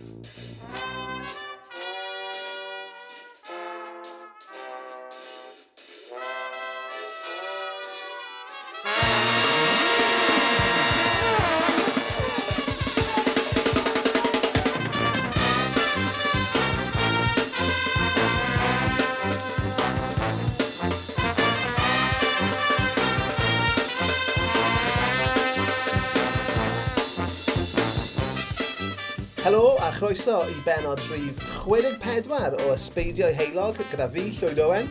Música croeso i benod rhif 64 o Ysbeidiau Heilog gyda fi, Llywyd Owen.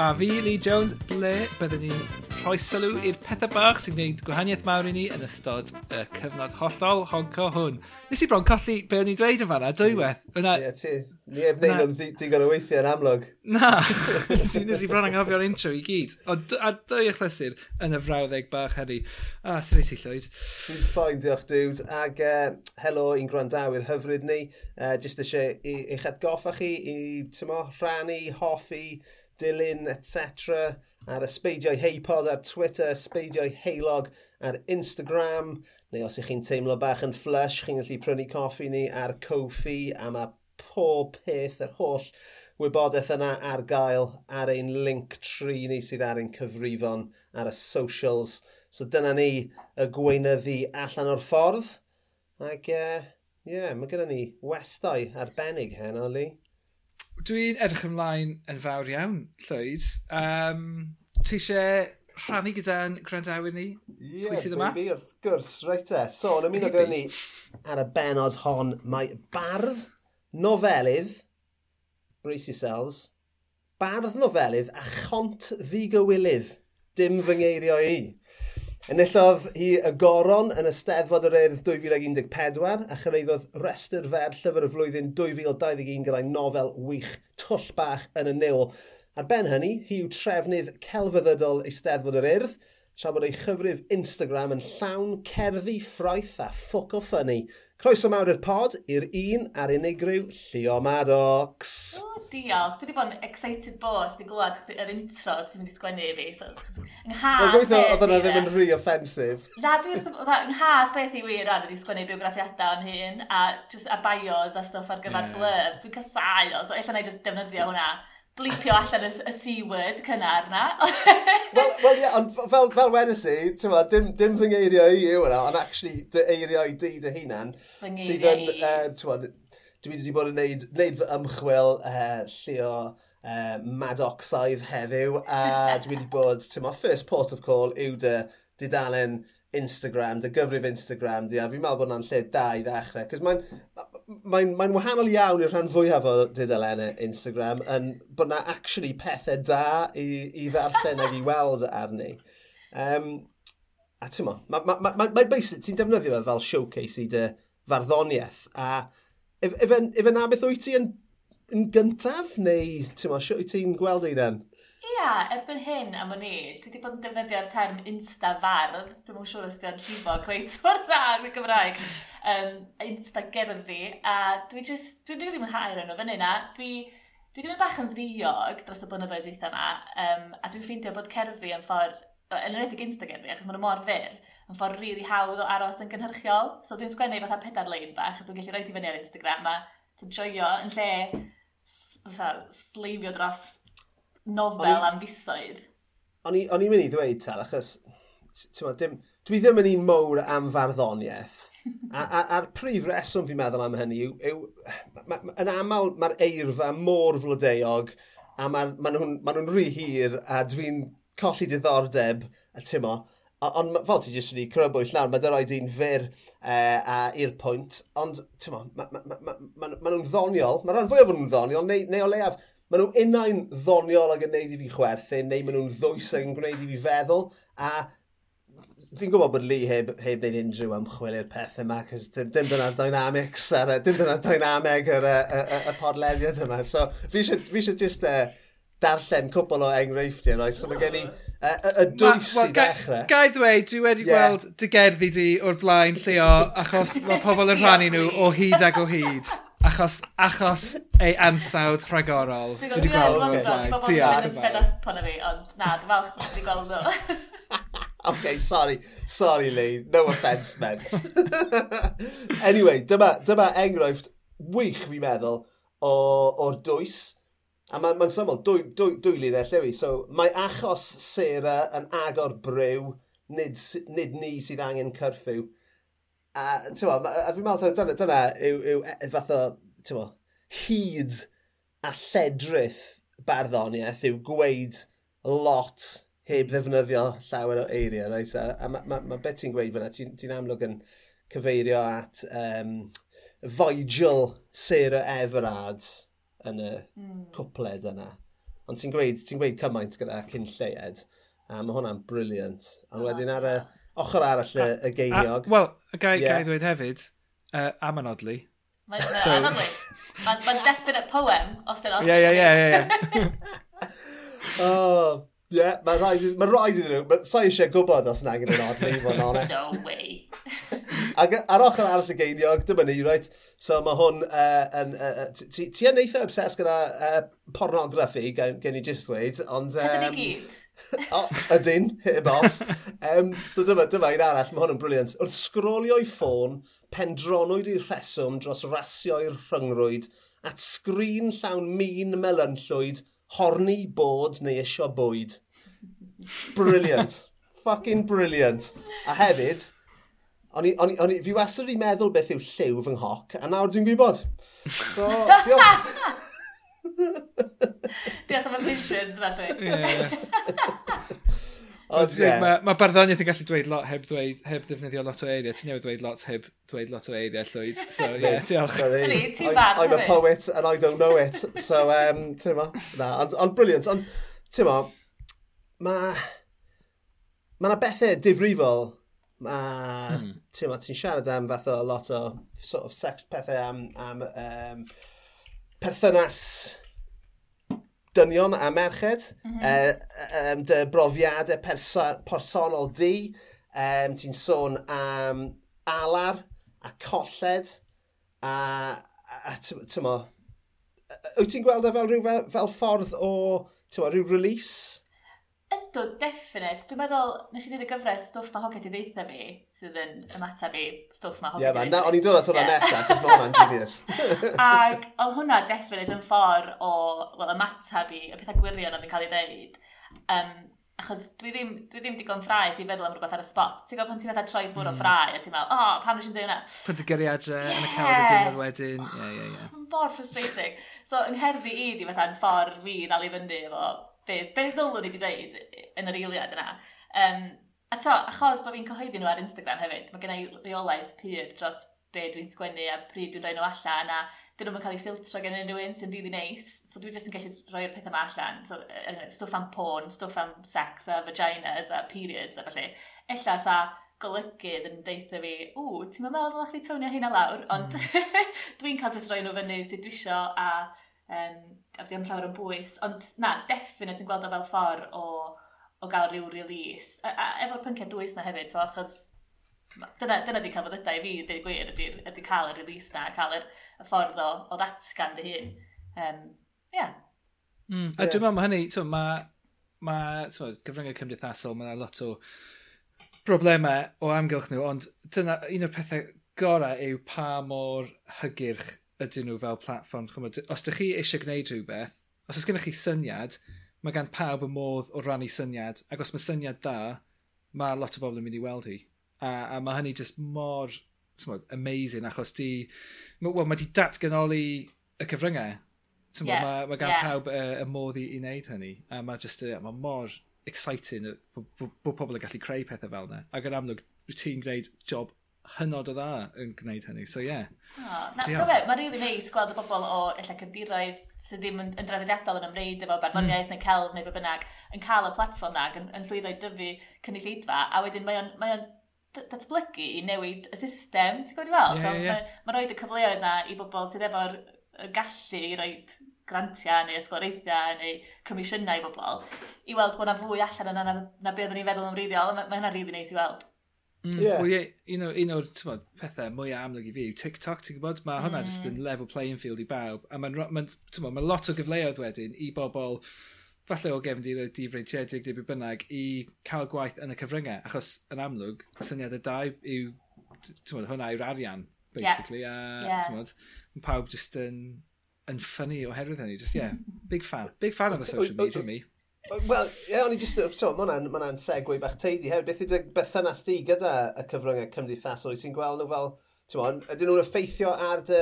A fi, Lee Jones, ble byddwn ni'n rhoi sylw i'r pethau bach sy'n gwneud gwahaniaeth mawr i ni yn ystod y cyfnod hollol honco hwn. Nes i bron colli be o'n i'n dweud yn fanna, dwywaith. Yna, yeah, Ie, wneud o'n digon o weithiau yn amlwg. Na, nes i bron anghofio'r intro i gyd. O, a dwy eich lesur yn y frawddeg bach heri. A, sy'n ei i llwyd. Dwi'n ffoen, diolch dwyd. Ag uh, helo i'n gwrandawyr hyfryd ni. E, uh, Just eisiau eich atgoffa chi i tymo, rhannu, hoffi, dilyn, etc. Ar ysbeidio'i heipod ar Twitter, ysbeidio'i heilog ar Instagram. Neu os ych chi'n teimlo bach yn flush, chi'n gallu prynu coffi ni ar Ko-fi a mae pob peth, yr holl wybodaeth yna ar gael ar ein link tri ni sydd ar ein cyfrifon ar y socials. So dyna ni y gweinyddu allan o'r ffordd. Ac ie, uh, yeah, mae gennym ni westau arbennig hen o li. Dwi'n edrych ymlaen yn fawr iawn, Llwyd. Um, ti eisiau rhannu gyda'n gwrandawyr ni? Ie, yeah, baby, wrth gwrs, reit e. So, yn ymuno gyda ni ar y benod hon, mae bardd nofelydd, brace yourselves, bardd nofelydd a chont ddigywilydd, dim fy ngeirio i. Enillodd hi y goron yn Esteddfod yr Urdd 2014 a chyreiddodd restr fer llyfr y flwyddyn 2021 gyda'i nofel wych Twll Bach yn y Nil. Ar ben hynny, hi yw trefnydd celfyddydol Eisteddfod yr Urdd tra bod ei chyfrif Instagram yn llawn cerddi ffraith a ffwc o ffynnu. Croeso mawr i'r pod i'r un a'r unigryw Llio Maddox. O, diolch. Dwi wedi bod yn excited boss. Di glwad yr intro ti'n mynd i sgwennu i fi. So, nghas Wel, gweithio oedd yna ddim e? yn rhy offensif. Na, dwi'n wrth nghas beth i wir rhan ydi sgwennu biograffiadau o'n hun a, just, a bios a stwff ar gyfer yeah. blurbs. Dwi'n casau o, so eich na i just defnyddio hwnna blipio allan y, y C-word cynnar na. Wel, well, yeah, ond fel, fel wedys i, ma, dim, dim fy ngeirio i yw yna, ond actually dy eiriau di dy hunan. Fy ngeiriau i. Uh, tyma, dwi wedi bod yn neud, neud fy ymchwil uh, llio uh, madocsaidd heddiw, a dwi wedi bod, ti'n ma, first port of call yw dy didalen Instagram, dy gyfrif Instagram di, a fi'n meddwl bod hwnna'n lle da i ddechrau, cos mae'n mae mae wahanol iawn i'r rhan fwyaf o dudalennau Instagram yn bod yna actually pethau da i, i ddarllen ac i weld arni. Um, a ti'n mo, mae ma, ma, ma, ma basically, ti'n defnyddio fe fel showcase i dy farddoniaeth, a efe yna beth wyt ti yn, yn gyntaf, neu ti'n mo, sio wyt ti'n gweld ei dan? Ia, erbyn hyn am o'n i, dwi wedi bod yn defnyddio'r term insta-fardd, dwi'n mwyn siŵr os dwi'n llifo gweud o'r dda yn y Gymraeg, um, insta-gerddi, a dwi just, dwi'n rili mwynhau'r enw fan hynna, dwi, dwi wedi mynd bach yn ddiog dros y blynyddoedd eitha yma, um, a dwi'n ffeindio bod cerddi yn ffordd, yn enwedig insta-gerddi, achos mae'n mor fyr, yn ffordd rili really hawdd o aros yn gynhyrchiol, so dwi'n sgwennu fatha pedar lein bach, a dwi'n gallu rhaid i fyny ar Instagram, a dwi'n joio yn lle, fatha, sleifio dros nofel am fisoedd. O'n i'n mynd i ddweud, Tal, achos dim, dwi ddim yn un mowr am farddoniaeth. a, a, a'r prif reswm fi'n meddwl am hynny yw, yw ma, ma, yn aml mae'r eirfa mor flodeuog a maen ma nhw'n ma nhw rhy hir a dwi'n colli diddordeb a tymo. Ond fel ti jyst wedi crybwyll nawr, mae dy roed un fyr uh, i'r pwynt, ond ma, ma, ma, ma, ma, ma nhw'n ddoniol, mae'r rhan fwyaf o'n nhw'n ddoniol, neu, neu o leiaf maen nhw unau'n ddoniol ac yn gwneud i fi chwerthu, neu maen nhw'n ddwys ac yn gwneud i fi feddwl, a fi'n gwybod bod Lee heb, heb wneud unrhyw ymchwil i'r pethau yma, cos dim, dim dyna'r dynamics, ar, dim dyna'r dynameg yr y, y, y podlediad yma. So fi eisiau just uh, e, darllen cwbl o enghreifftiau, right? so mae gen i uh, y dwys i ddechrau. Gai ddweud, dwi wedi yeah. gweld dy gerddi di o'r blaen lleo, achos mae pobl yn rhannu nhw o hyd ac o hyd. Achos, achos ei ansawdd rhagorol. Dwi wedi gweld nhw. Dwi wedi gweld nhw. Dwi wedi gweld nhw. Dwi wedi gweld nhw. Dwi wedi gweld nhw. OK, sorry. Sorry, Lee. No offence meant. anyway, dyma, dyma enghraifft wych fi'n meddwl o'r dwys. A mae'n ma, syml, dwy, dwy, dwy lun ellewi. So, mae achos Sarah yn agor brew, nid, nid ni sydd angen cyrffew. A, ti'n tywa, a fi'n meddwl, dyna, dyna yw, yw e, fath o, ti'n mo, hyd a lledrith barddoniaeth yw gweud lot heb ddefnyddio llawer o eiriau, right? A, a mae ma, ma beth ti'n gweud fyna, ti'n ti amlwg yn cyfeirio at um, Foigel Sarah Everard yn y mm. cwpled yna. Ond ti'n gweud, ti gweud cymaint gyda cyn lleied, a mae hwnna'n briliant. Ond wedyn ar y, ochr arall y, y geiniog. Wel, y gai, yeah. gai ddweud hefyd, uh, am anodlu. Mae'n so... anodlu. Mae'n ma definite poem, os dyn nhw. Ie, ie, ie. ie. Oh, ie, yeah, mae'n rhaid iddyn nhw. Sa i eisiau gwybod os nag yn anodlu, fo'n honest. No way. Ac ar ochr arall y geiniog, dyma ni, right? So mae hwn uh, yn... Uh, ti yn eitha obses gyda uh, pornograffi, gen, gen i just dweud, ond... Um, Tydyn ni gyd o, ydyn, y boss. Um, so dyma, dyma un arall, mae hwn yn briliant. Wrth sgrolio i ffôn, pendronwyd i'r rheswm dros rasio i'r rhyngrwyd at sgrin llawn min melynllwyd, horni bod neu isio bwyd. Brilliant. Fucking brilliant. A hefyd, O'n i, o'n i, o'n i, fi wastad wedi meddwl beth yw lliw fy nghoc, a nawr dwi'n gwybod. So, diolch. Diolch am y visions, felly. Ie. Ond ie. Mae ma barddoniaeth yn gallu dweud lot heb, dweud, heb ddefnyddio lot o eiriau. Ti'n newid dweud lot heb dweud lot o eiriau, Llwyd. So, ie, yeah, diolch. Sorry, I'm, I'm a poet and I don't know it. So, um, ti'n ma? Na, ond on, briliant. Ond, ti'n ma, mae... Mae yna bethau difrifol a hmm. ti'n ti siarad am fath o lot o sort of sex, pethau am, am um, perthynas dynion a merched, mm -hmm. uh, um, dy brofiadau perso personol di, um, ti'n sôn am alar a colled, a, a tymo, wyt ti'n gweld e fel rhyw fel, fel ffordd o, tymo, rhyw release? Ydw, definite. Dwi'n meddwl, nes i ddweud y gyfres stwff mae Hoged i ddeitha fi, sydd yn ymateb i stwff mae Hoged i ddeitha fi. Ie, yeah, o'n i'n dod at hwnna nesaf, cos mae hwnna'n genius. Ac oedd hwnna definite yn ffordd o well, ymateb i y pethau gwirion oedd yn cael ei ddeud. Um, achos dwi ddim, dwi ddim digon ffraeth i feddwl am rhywbeth ar y spot. Ti'n gwybod pan ti'n meddwl troi ffwr mm. o ffrae, a ti'n meddwl, o, oh, pam nes i'n dweud hwnna? Pan ti'n gyrriadau yeah. yn y cawd y diwrnod wedyn. Ie, ie, ie. Oh, mor frustrating. So, yng ngherddi i di fatha'n ffordd fi ddal i fynd efo be, be ddylwn i wedi dweud yn yr eiliad yna. Um, a to, achos bod fi'n cyhoeddi nhw ar Instagram hefyd, mae gennau reolaeth pyr dros be dwi'n sgwennu a pryd dwi'n rhoi nhw allan a dyn nhw'n cael eu ffiltro gen unrhyw un sy'n rili neis. So dwi jyst yn gallu rhoi'r pethau yma allan. So, uh, stwff am porn, stwff am sex a vaginas a periods a falle. Ella sa golygydd yn deitha fi, ww, ti'n meddwl ddyla chdi tonio hynna lawr, ond mm. dwi'n cael jyst rhoi nhw fyny sydd dwi isio a um, a ddim llawer o bwys. Ond na, definite yn gweld o fel ffordd o, o gael rhyw release. A, a efo'r pynciau dwys na hefyd, fo, achos dyna, dyna di cael fyddydau i fi, dweud gwir, ydy, ydy cael y release na, cael y, y ffordd o, o ddatgan dy hun. Um, yeah. Mm. A dwi'n meddwl mae hynny, so, mae ma, ma cyfryngau cymdeithasol, mae yna lot o broblemau o amgylch nhw, ond dyna un o'r pethau gorau yw pa mor hygyrch ydyn nhw fel platform. Chymod, os ydych chi eisiau gwneud rhywbeth, os oes gennych chi syniad, mae gan pawb y modd o rannu syniad, ac os mae syniad da, mae lot o bobl yn mynd i weld hi. A, a mae hynny just mor mod, amazing, achos di, well, mae di datganoli y cyfryngau. Tymod, yeah, mae, mae gan yeah. pawb y, y modd i, i wneud hynny. A mae just, uh, mae mor exciting bod pobl yn gallu creu pethau fel yna. Ac yn amlwg, ti'n gwneud job hynod o dda yn gwneud hynny, so ie. Yeah. Oh, na, ti'n fe, mae'n rili neis gweld y bobl o illa cymdiroedd sydd ddim yn, yn draddodiadol yn ymwneud efo barddoniaeth mm. neu celf neu be bynnag yn cael y platform na, yn, yn llwyddo i dyfu cynulleidfa, a wedyn mae o'n, mae on datblygu i newid y system, ti'n gwybod i fel? Yeah, so, yeah. Mae ma roed y cyfleoedd na i bobl sydd efo'r gallu i roi grantiau neu ysgolreithiau neu comisiynau i bobl i weld bod yna fwy allan yna na, na, na be oedden ni'n feddwl yn wreiddiol, mae ma hynna rili neis i weld. Mm, yeah. Well, yeah, you know, un o'r tymod, pethau mwy amlwg i fi yw TikTok, ti'n gwybod? Mae hwnna mm. just yn level playing field i bawb. A mae'n ma, ma, ma lot o gyfleoedd wedyn i bobl, falle o gefn diwedd difreintiedig neu byd bynnag, i cael gwaith yn y cyfryngau. Achos yn amlwg, syniad y dau yw, tymod, hwnna yw'r arian, basically. Yeah. A, yeah. tymod, mae pawb just yn, yn ffynnu oherwydd hynny. Just, yeah, big fan. Big fan of the social media, me. Wel, ie, o'n i jyst, so, mae hwnna'n ma segwe bach teidi hefyd. Beth ydy berthynas di gyda y cyfryngau cymdeithasol? Wyt ti'n gweld nhw fel, ti'n mon, ydyn nhw'n effeithio ar dy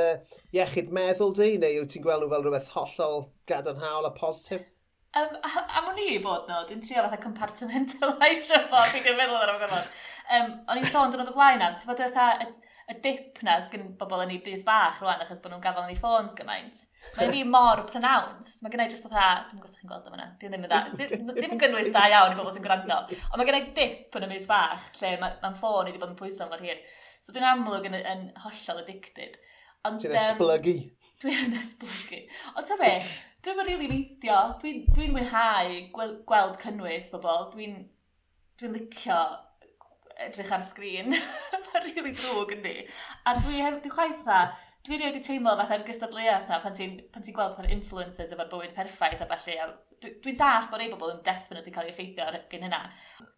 iechyd meddwl di, neu wyt ti'n gweld nhw fel rhywbeth hollol gadarnhaol a positif? Um, am o'n i bod nhw, dwi'n trio fatha compartmentalisio fo, dwi'n meddwl ar y gorfod. Um, o'n i'n sôn dyn nhw'n y blaen am, ti'n bod y dip na sgyn bobl yn ei bus bach rwan achos bod nhw'n gafael yn ei ffôns gymaint. Mae fi mor pronounced. Mae gennau jyst fatha, dwi'n gwybod chi'n gweld yma di ddim yn dda, ddim yn gynnwys da iawn i bobl sy'n gwrando. Ond mae gennau dip yn y mis bach lle mae'n ma ffôn i wedi bod yn pwyso mor hir. So dwi'n amlwg yn, yn hollol addicted. Ond, Ti'n esblygu. Dwi'n esblygu. Ond ta be, dwi'n mynd rili meidio. Dwi'n dwi mwynhau gweld, gweld cynnwys bobl. Dwi'n dwi licio edrych ar sgrin. Mae'n rili really drwg yn di. A dwi, dwi chwaith dda, dwi rioed wedi teimlo fatha'r gystadleuaeth na pan ti'n ti gweld fatha'r influencers efo'r bywyd perffaith a falle. Dwi'n dwi dall bod ei bobl yn definitely cael ei effeithio ar gen hynna.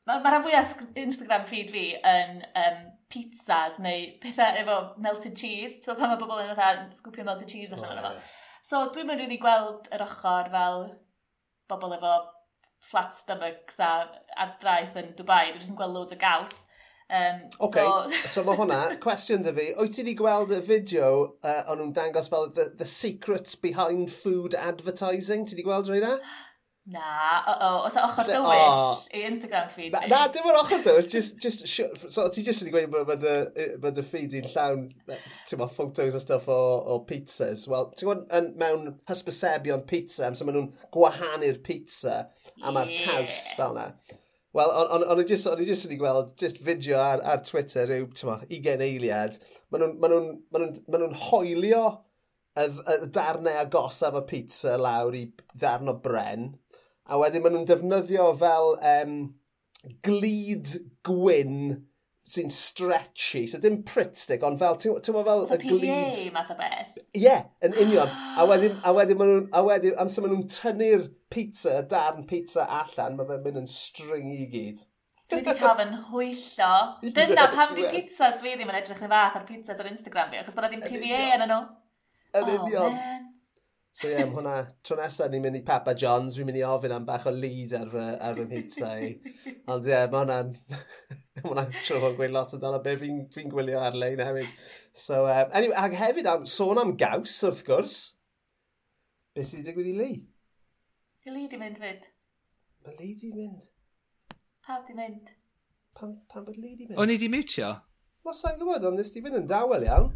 Mae ma rhan fwyaf Instagram feed fi yn um, pizzas neu pethau efo melted cheese. Ti'n pan mae bobl yn fatha sgwpio melted cheese allan oh, yeah. So dwi'n mynd really gweld yr ochr fel bobl efo flat stomachs a, a draeth yn Dubai. Dwi'n jyst yn gweld loads o gaws. Um, OK, so, so mae hwnna, cwestiwn dy fi. Wyt ti wedi gweld y fideo uh, o'n nhw'n dangos fel the, the secrets behind food advertising? Ti wedi gweld rhaid Na, o-o, os ochr dywyll i Instagram feed Na, na dim ond ochr dywyll, just, just, so, ti jyst wedi gweud bod y feed i'n llawn, ti'n ma, photos a stuff o, o pizzas. Wel, ti'n gwybod, mewn hysbysebion pizza, am so maen nhw'n gwahanu'r pizza a mae'r yeah. caws fel na. Wel, o'n i jyst wedi gweld, just fideo ar, ar Twitter, yw, ti'n ma, 20 eiliad, maen nhw'n ma nhw, ma nhw, ma nhw hoelio y, y darnau agosaf o pizza lawr i ddarn o bren, a wedyn maen nhw'n defnyddio fel um, glid gwyn sy'n stretchy, so dim prit stick, ond fel, ti'n gwybod fel y glid... PVA math o beth? Ie, yeah, yn union. a wedyn, a wedyn, maen nhw'n, a wedyn, amser maen nhw'n tynnu'r pizza, y darn pizza allan, mae fe'n mynd yn string i gyd. Dwi wedi cael fy nhwyllo. Dyna pam di pizzas fi ddim yn edrych yn fath ar pizzas ar Instagram fi, achos bod na ddim PVA yn nhw. Yn oh, union. Oh, So ie, yeah, hwnna, tro nesaf ni'n mynd i Papa John's, fi'n mynd i ofyn am bach o lead ar fy, ar fy nghitau. Ond ie, yeah, mae hwnna'n... mae hwnna'n siŵr o'n gweud lot o dal o beth fi'n fi gwylio ar-lein hefyd. So, e, um, anyway, ag hefyd am sôn am gaws wrth gwrs. Beth sydd wedi digwydd i Lee? Di Lee di mynd fyd. Mae Lee di mynd. Pam di mynd? Pam, pam bod Lee di mynd? O'n i di mutio? Wel, sa'n gwybod, ond nes di fynd yn dawel iawn.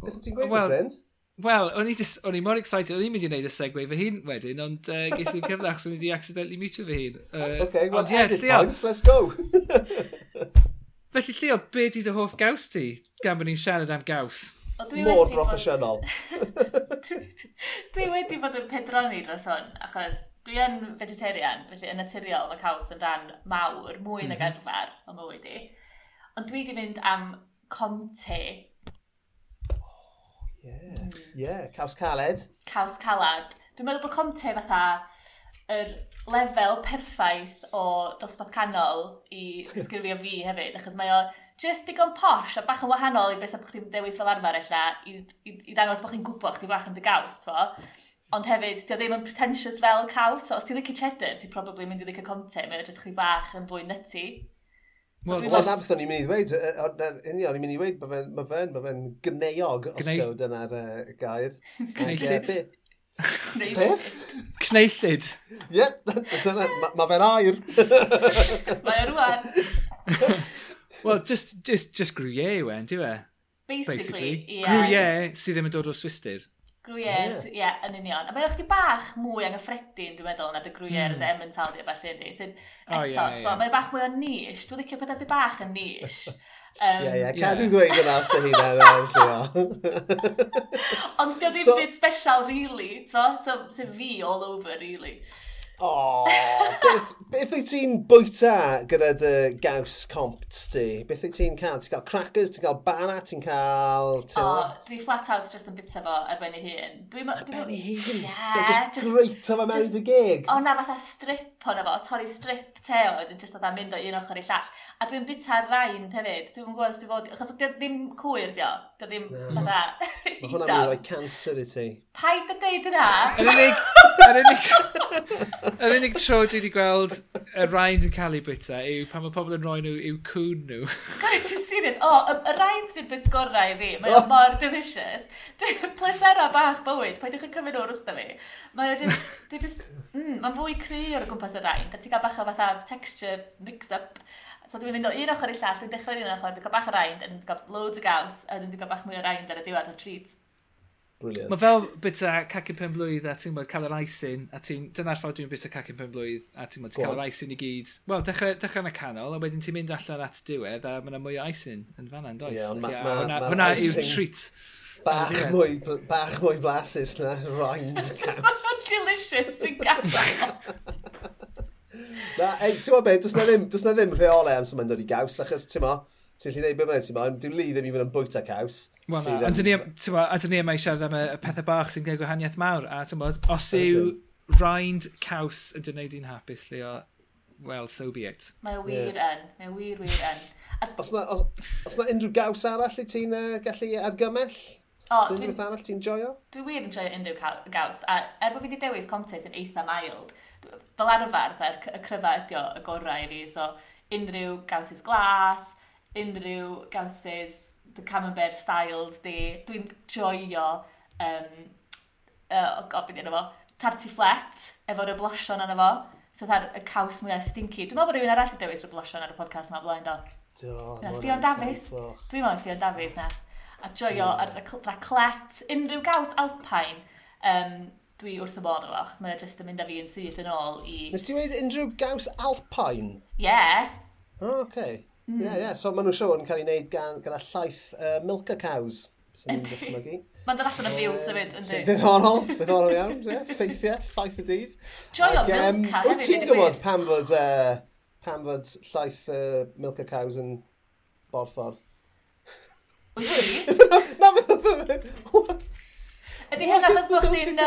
Beth ti'n gweud, well, ffrind? Wel, o'n i, just, o'n i mor excited, o'n i'n mynd i wneud y segwe fy hun wedyn, ond uh, ges i'n cyfle achos o'n i wedi accidentally mutio fy hun. Uh, OK, well, ond, yeah, edit Leo, points, let's go. Felly, Leo, be di dy hoff gaws ti, gan bod ni'n siarad am gaws? Mor broffesiynol. dwi wedi bod yn pedroni dros hwn, achos dwi yn vegetarian, felly yn naturiol mae caws yn rhan mawr, mwy mm -hmm. nag mhm. arfer o mywyd i. Ond dwi wedi mynd am comte Ie, hmm. yeah. yeah. caws caled. Caws calad. Dwi'n meddwl bod Comte fatha yr lefel perffaith o dosbarth canol i sgrifio fi hefyd, achos mae o just digon posh a bach yn wahanol i beth sy'n chdi'n dewis fel arfer ella, i, i, i ddangos bod chi'n gwybod chdi bach yn dy gaws, fo. Ond hefyd, dio ddim yn pretentious fel caws, so os ti'n licio cheddar, ti'n probably mynd i licio Comte, mae o jyst chdi bach yn fwy nutty. Wel, so, just... nath o'n i'n mynd i ddweud, union, i'n mynd i ddweud, mae fe'n ma fe, ma fe gneog ostod yn ar uh, gair. Cneillid. Beth? Cneillid. Yep, mae fe'n air. Mae o rwan. Wel, just, just, just gruyere yw e, di we? Basically, Basically. Yeah. Gruyere sydd ddim yn dod o swistyr. Gruyère, ie, yeah. yn union. A mae o'ch bach mwy anghyffredin, dwi'n meddwl, na dy gruyère mm. ddim emmental, taldi a falle ynddi. Sydd eto, oh, yeah, yeah. mae'n bach mwy o nish. Dwi'n licio pethau sy'n bach yn nish. Um, yeah, yeah, cadw yeah. ddweud yn y hynna mewn lle. Ond dio ddim so, byd special, really, to? So, so fi all over, really. O, beth, beth wyt ti'n bwyta gyda dy gaws compt ti? Beth wyt ti'n cael? Ti'n cael crackers, ti'n cael bara, ti'n cael... O, oh, dwi flat out just yn bita fo ar ben ei hun. Dwi ar ben ei hun? Yeah, just, just great o fe mewn dy gig. O na, fatha strip o'na fo, torri strip te teod yn just fatha mynd o un ochr i llall. A dwi'n bita rhain hefyd. Dwi'n gwybod os dwi'n fod... Achos dwi ddim cwyr dio. Dwi ddim fatha... Mae hwnna'n mynd roi cancer i ti. Paid y deud yna. Yr unig... Yr unig... Yr unig tro dwi wedi gweld y rhain yn cael ei bwyta yw pan mae pobl yn rhoi nhw i'w cwn nhw. God, ti'n serious. O, oh, y rhain sy'n bit gorau i fi. Mae oh. mor delicious. Plesera bach bywyd. Paedwch yn cymryd o'r wrtho fi. Mae just, dwi just, mm, mae'n fwy cry o'r gwmpas y rhain. Da ti'n cael bach o fatha texture mix-up. So dwi'n mynd o un ochr i llall, dwi'n dechrau un ochr, dwi'n cael bach o rhain, dwi'n cael loads o gaws, a dwi'n cael bach mwy o rhain ar y diwedd o treat. Brilliant. Mae fel bita cacen pen blwydd a ti'n bod cael yr icing a ti'n, dyna'r ffordd dwi'n bita cacen pen blwydd, a ti'n ti cael yr icing i gyd. Wel, dechrau, dechrau yn y canol, a wedyn ti'n mynd allan at diwedd, a mae yna mwy o icing yn fan yn does. Ie, yeah, ond mae... Hwna, hwna yw'r treat. Bach mwy, bach mwy blasus na rind caps. Delicious, dwi'n gadael. Na, ei, ti'n mo beth, does na ddim, does na ddim rheolau am sy'n mynd o'r i gaws, achos ti'n mo, ti'n lli neud beth mae'n ti'n ma, ond dwi'n li ddim i fod yn bwyta caws. Wel, a dyn ni yma i siarad am y, y pethau bach sy'n gael gwahaniaeth mawr, a ti'n bod, os yw raind caws yn dyneud i'n hapus, leo, well, so be it. Mae wir yn, mae wir wir yn. Os na, os, os na unrhyw gaws arall i ti'n uh, gallu argymell? O, so unrhyw beth arall ti'n joio? Dwi wir yn joio unrhyw gaws, a er bod fi wedi dewis Contes yn eitha mild, fel arfer, y cryfa ydi o y gorau i fi, so unrhyw gawsys glas, unrhyw gawses, the camembert styles di. Dwi'n joio um, uh, o beth yna fo, tartu fflet efo'r blosion yna fo. So ta'r y caws mwyaf stinky. Dwi'n meddwl bod rhywun arall yn dewis y blosion ar y podcast yma blaen do. Do. Na, Fion Davies. Dwi'n meddwl Fion Davies na. A joio ar y raclet, unrhyw gaws alpine. Um, dwi wrth y bod efo, achos mae'n jyst yn mynd â fi yn syth yn ôl i... Nes ti wedi unrhyw gaws alpine? Ie. Yeah. Oh, okay. Mm. Yeah, yeah. So maen nhw'n siŵr yn cael ei wneud gan, gan y llaeth uh, Milka Cows. Mae'n dod allan o fiws hefyd, ynddi? Ddiddorol, ddiddorol iawn, ie. ffeithiau, ffaith y dydd. Joio Milka um, hefyd. Wyt ti'n gwybod pam fod, uh, pam fod llaeth uh, Milka Cows yn borffor? Wyt ti? Na, beth oedd... Ydy hyn achos bod chi'n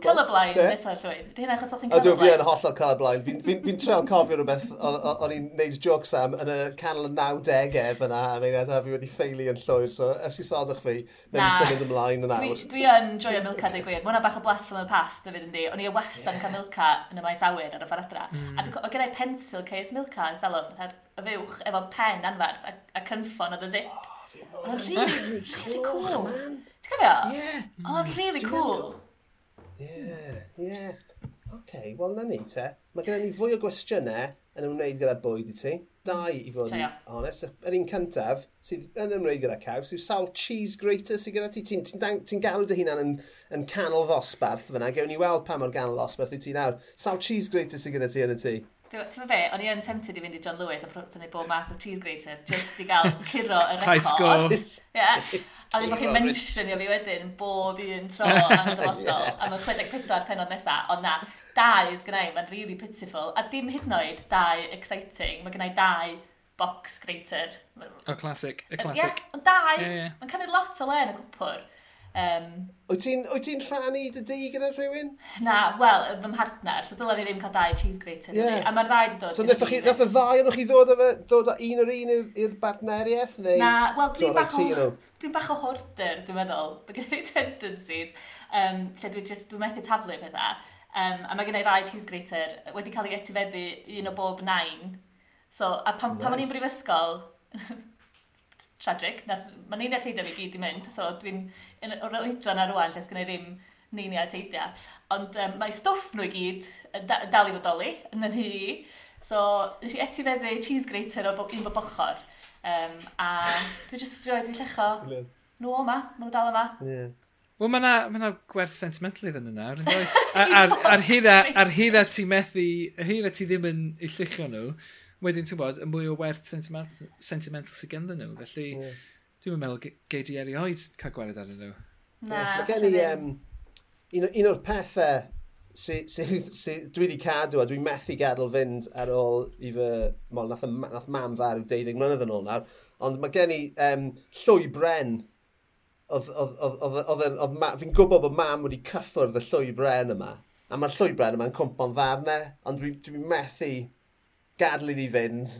colorblind eto llwyd? Ydy hyn achos bod chdi'n colorblind? Ydw, fi yn hollol colorblind. Fi'n fi, fi treial cofio rhywbeth o'n i'n neud jokes am yn y canol y 90au fyna. A mi wedi fi wedi ffeili yn llwyr, so ys i sodwch fi, mewn i symud ymlaen yn awr. Dwi yn joio Milca, dwi gwir. Mwna bach o blast from the past, dyfyd yn di. O'n i wastad yn cael Milca yn y maes awyr ar y ffaradra. A mm. dwi'n gyda'i pensil ceis Milca yn salon, y fywch, efo pen anferth a, a cynffon o the zip. Oh, Oedd rili cool, man. Cofio? Ie. Oedd mm, really cool. Ie, ie. OK, wel na ni te. Mae gennym ni fwy o gwestiynau yn ymwneud gyda bwyd i ti. Dau i fod yn honest. Yr un cyntaf sydd yn ymwneud gyda caws yw sawl cheese grater sydd gyda ti. Ti'n ti, ti ti galw dy hunan yn, yn canol ddosbarth fyna. Gewn ni weld pa mor ganol ddosbarth i ti nawr. Sawl cheese grater sydd gyda ti yn y ti? Ti'n fe, o'n i yn tempted i fynd i John Lewis a prynu bob math o cheese grater just i gael curo y record. High score. yeah. A dwi'n bod chi'n mentionio fi wedyn bob un tro am y dyfodol, am y 64 penod nesaf, ond na, dau ys gynnau, mae'n really pitiful, a dim hyd yn oed dau exciting, mae gynnau dau box greater. O, classic, y classic. Ie, ond dau, yeah, yeah. mae'n cymryd lot o le yn y cwpwr. Um, wyt ti'n ti rhannu dy di gyda rhywun? Na, wel, fy mhartner, so dylen ni ddim cael dau cheese grater. Yeah. A mae'r ddau wedi dod. So nath, chi, nath y ddau o'n chi ddod, fe, dod o un o'r un i'r bartneriaeth? Neu... Na, wel, dwi'n bach, o, dwi'n bach o horder, dwi'n meddwl. Mae gen i tendencies, um, lle dwi'n just, dwi'n methu taflu pethau. Um, a mae gen i rai cheese grater wedi cael ei etifeddu un o bob nain. So, a pan, nice. pan o'n i'n brifysgol, tragic. Mae neini a teidio fi gyd i mynd, so dwi'n o'r oedran ar rwan lle sgynnu ddim neinia a teidio. Ond um, mae stwff nhw i gyd da, dal i fodoli yn yn hi. So, nes i eti ddeddi cheese grater o bo, un bob ochr. Um, a dwi jyst roed i llecho nhw yma, ma, nhw dal yma. Yeah. Wel, mae yna ma, na, ma na gwerth sentimental iddyn nhw nawr, yn does? Ar, ar, ar, hira, ar hira ti methu, ar hira ti ddim yn ei llichio nhw, wedyn ti'n bod, y mwy o werth sentimental, sentimental sydd ganddyn nhw. Felly, yeah. dwi'n meddwl geid i erioed cael gwared arnyn nhw. Na, yeah. Mae gen i um, un, un o'r pethau sydd sy, sy, sy, dwi wedi cadw a dwi'n methu gadael fynd ar ôl i fy... Mol, nath, nath mam farw 12 mlynedd yn ôl nawr. Ond mae gen i um, llwy bren oedd... fi'n gwybod bod mam wedi cyffwrdd y llwy bren yma. A mae'r llwy bren yma'n cwmpa'n ddarnau, ond dwi'n dwi methu gadlu fi fynd,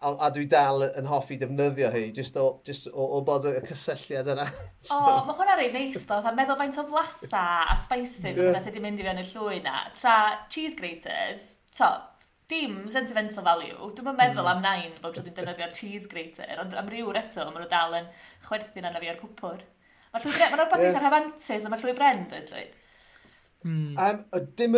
a, a dwi dal yn hoffi defnyddio hi, just o, just o, o bod y cysylltiad yna. so... O, mae hwnna rei neis ddo, a meddwl faint o flasa a spices yeah. hwnna sydd wedi mynd i fewn i'r llwy na. Tra cheese graters, to, dim sentimental value. Dwi'n meddwl mm. am nain bod dwi'n defnyddio'r cheese grater, ond am ryw reswm maen nhw dal yn chwerthu'n anna fi ar cwpwr. Mae rhywbeth ma rhywbeth yeah. eitha rhamantus, a mae rhywbeth brend, oes Llywyd? Mm. Um,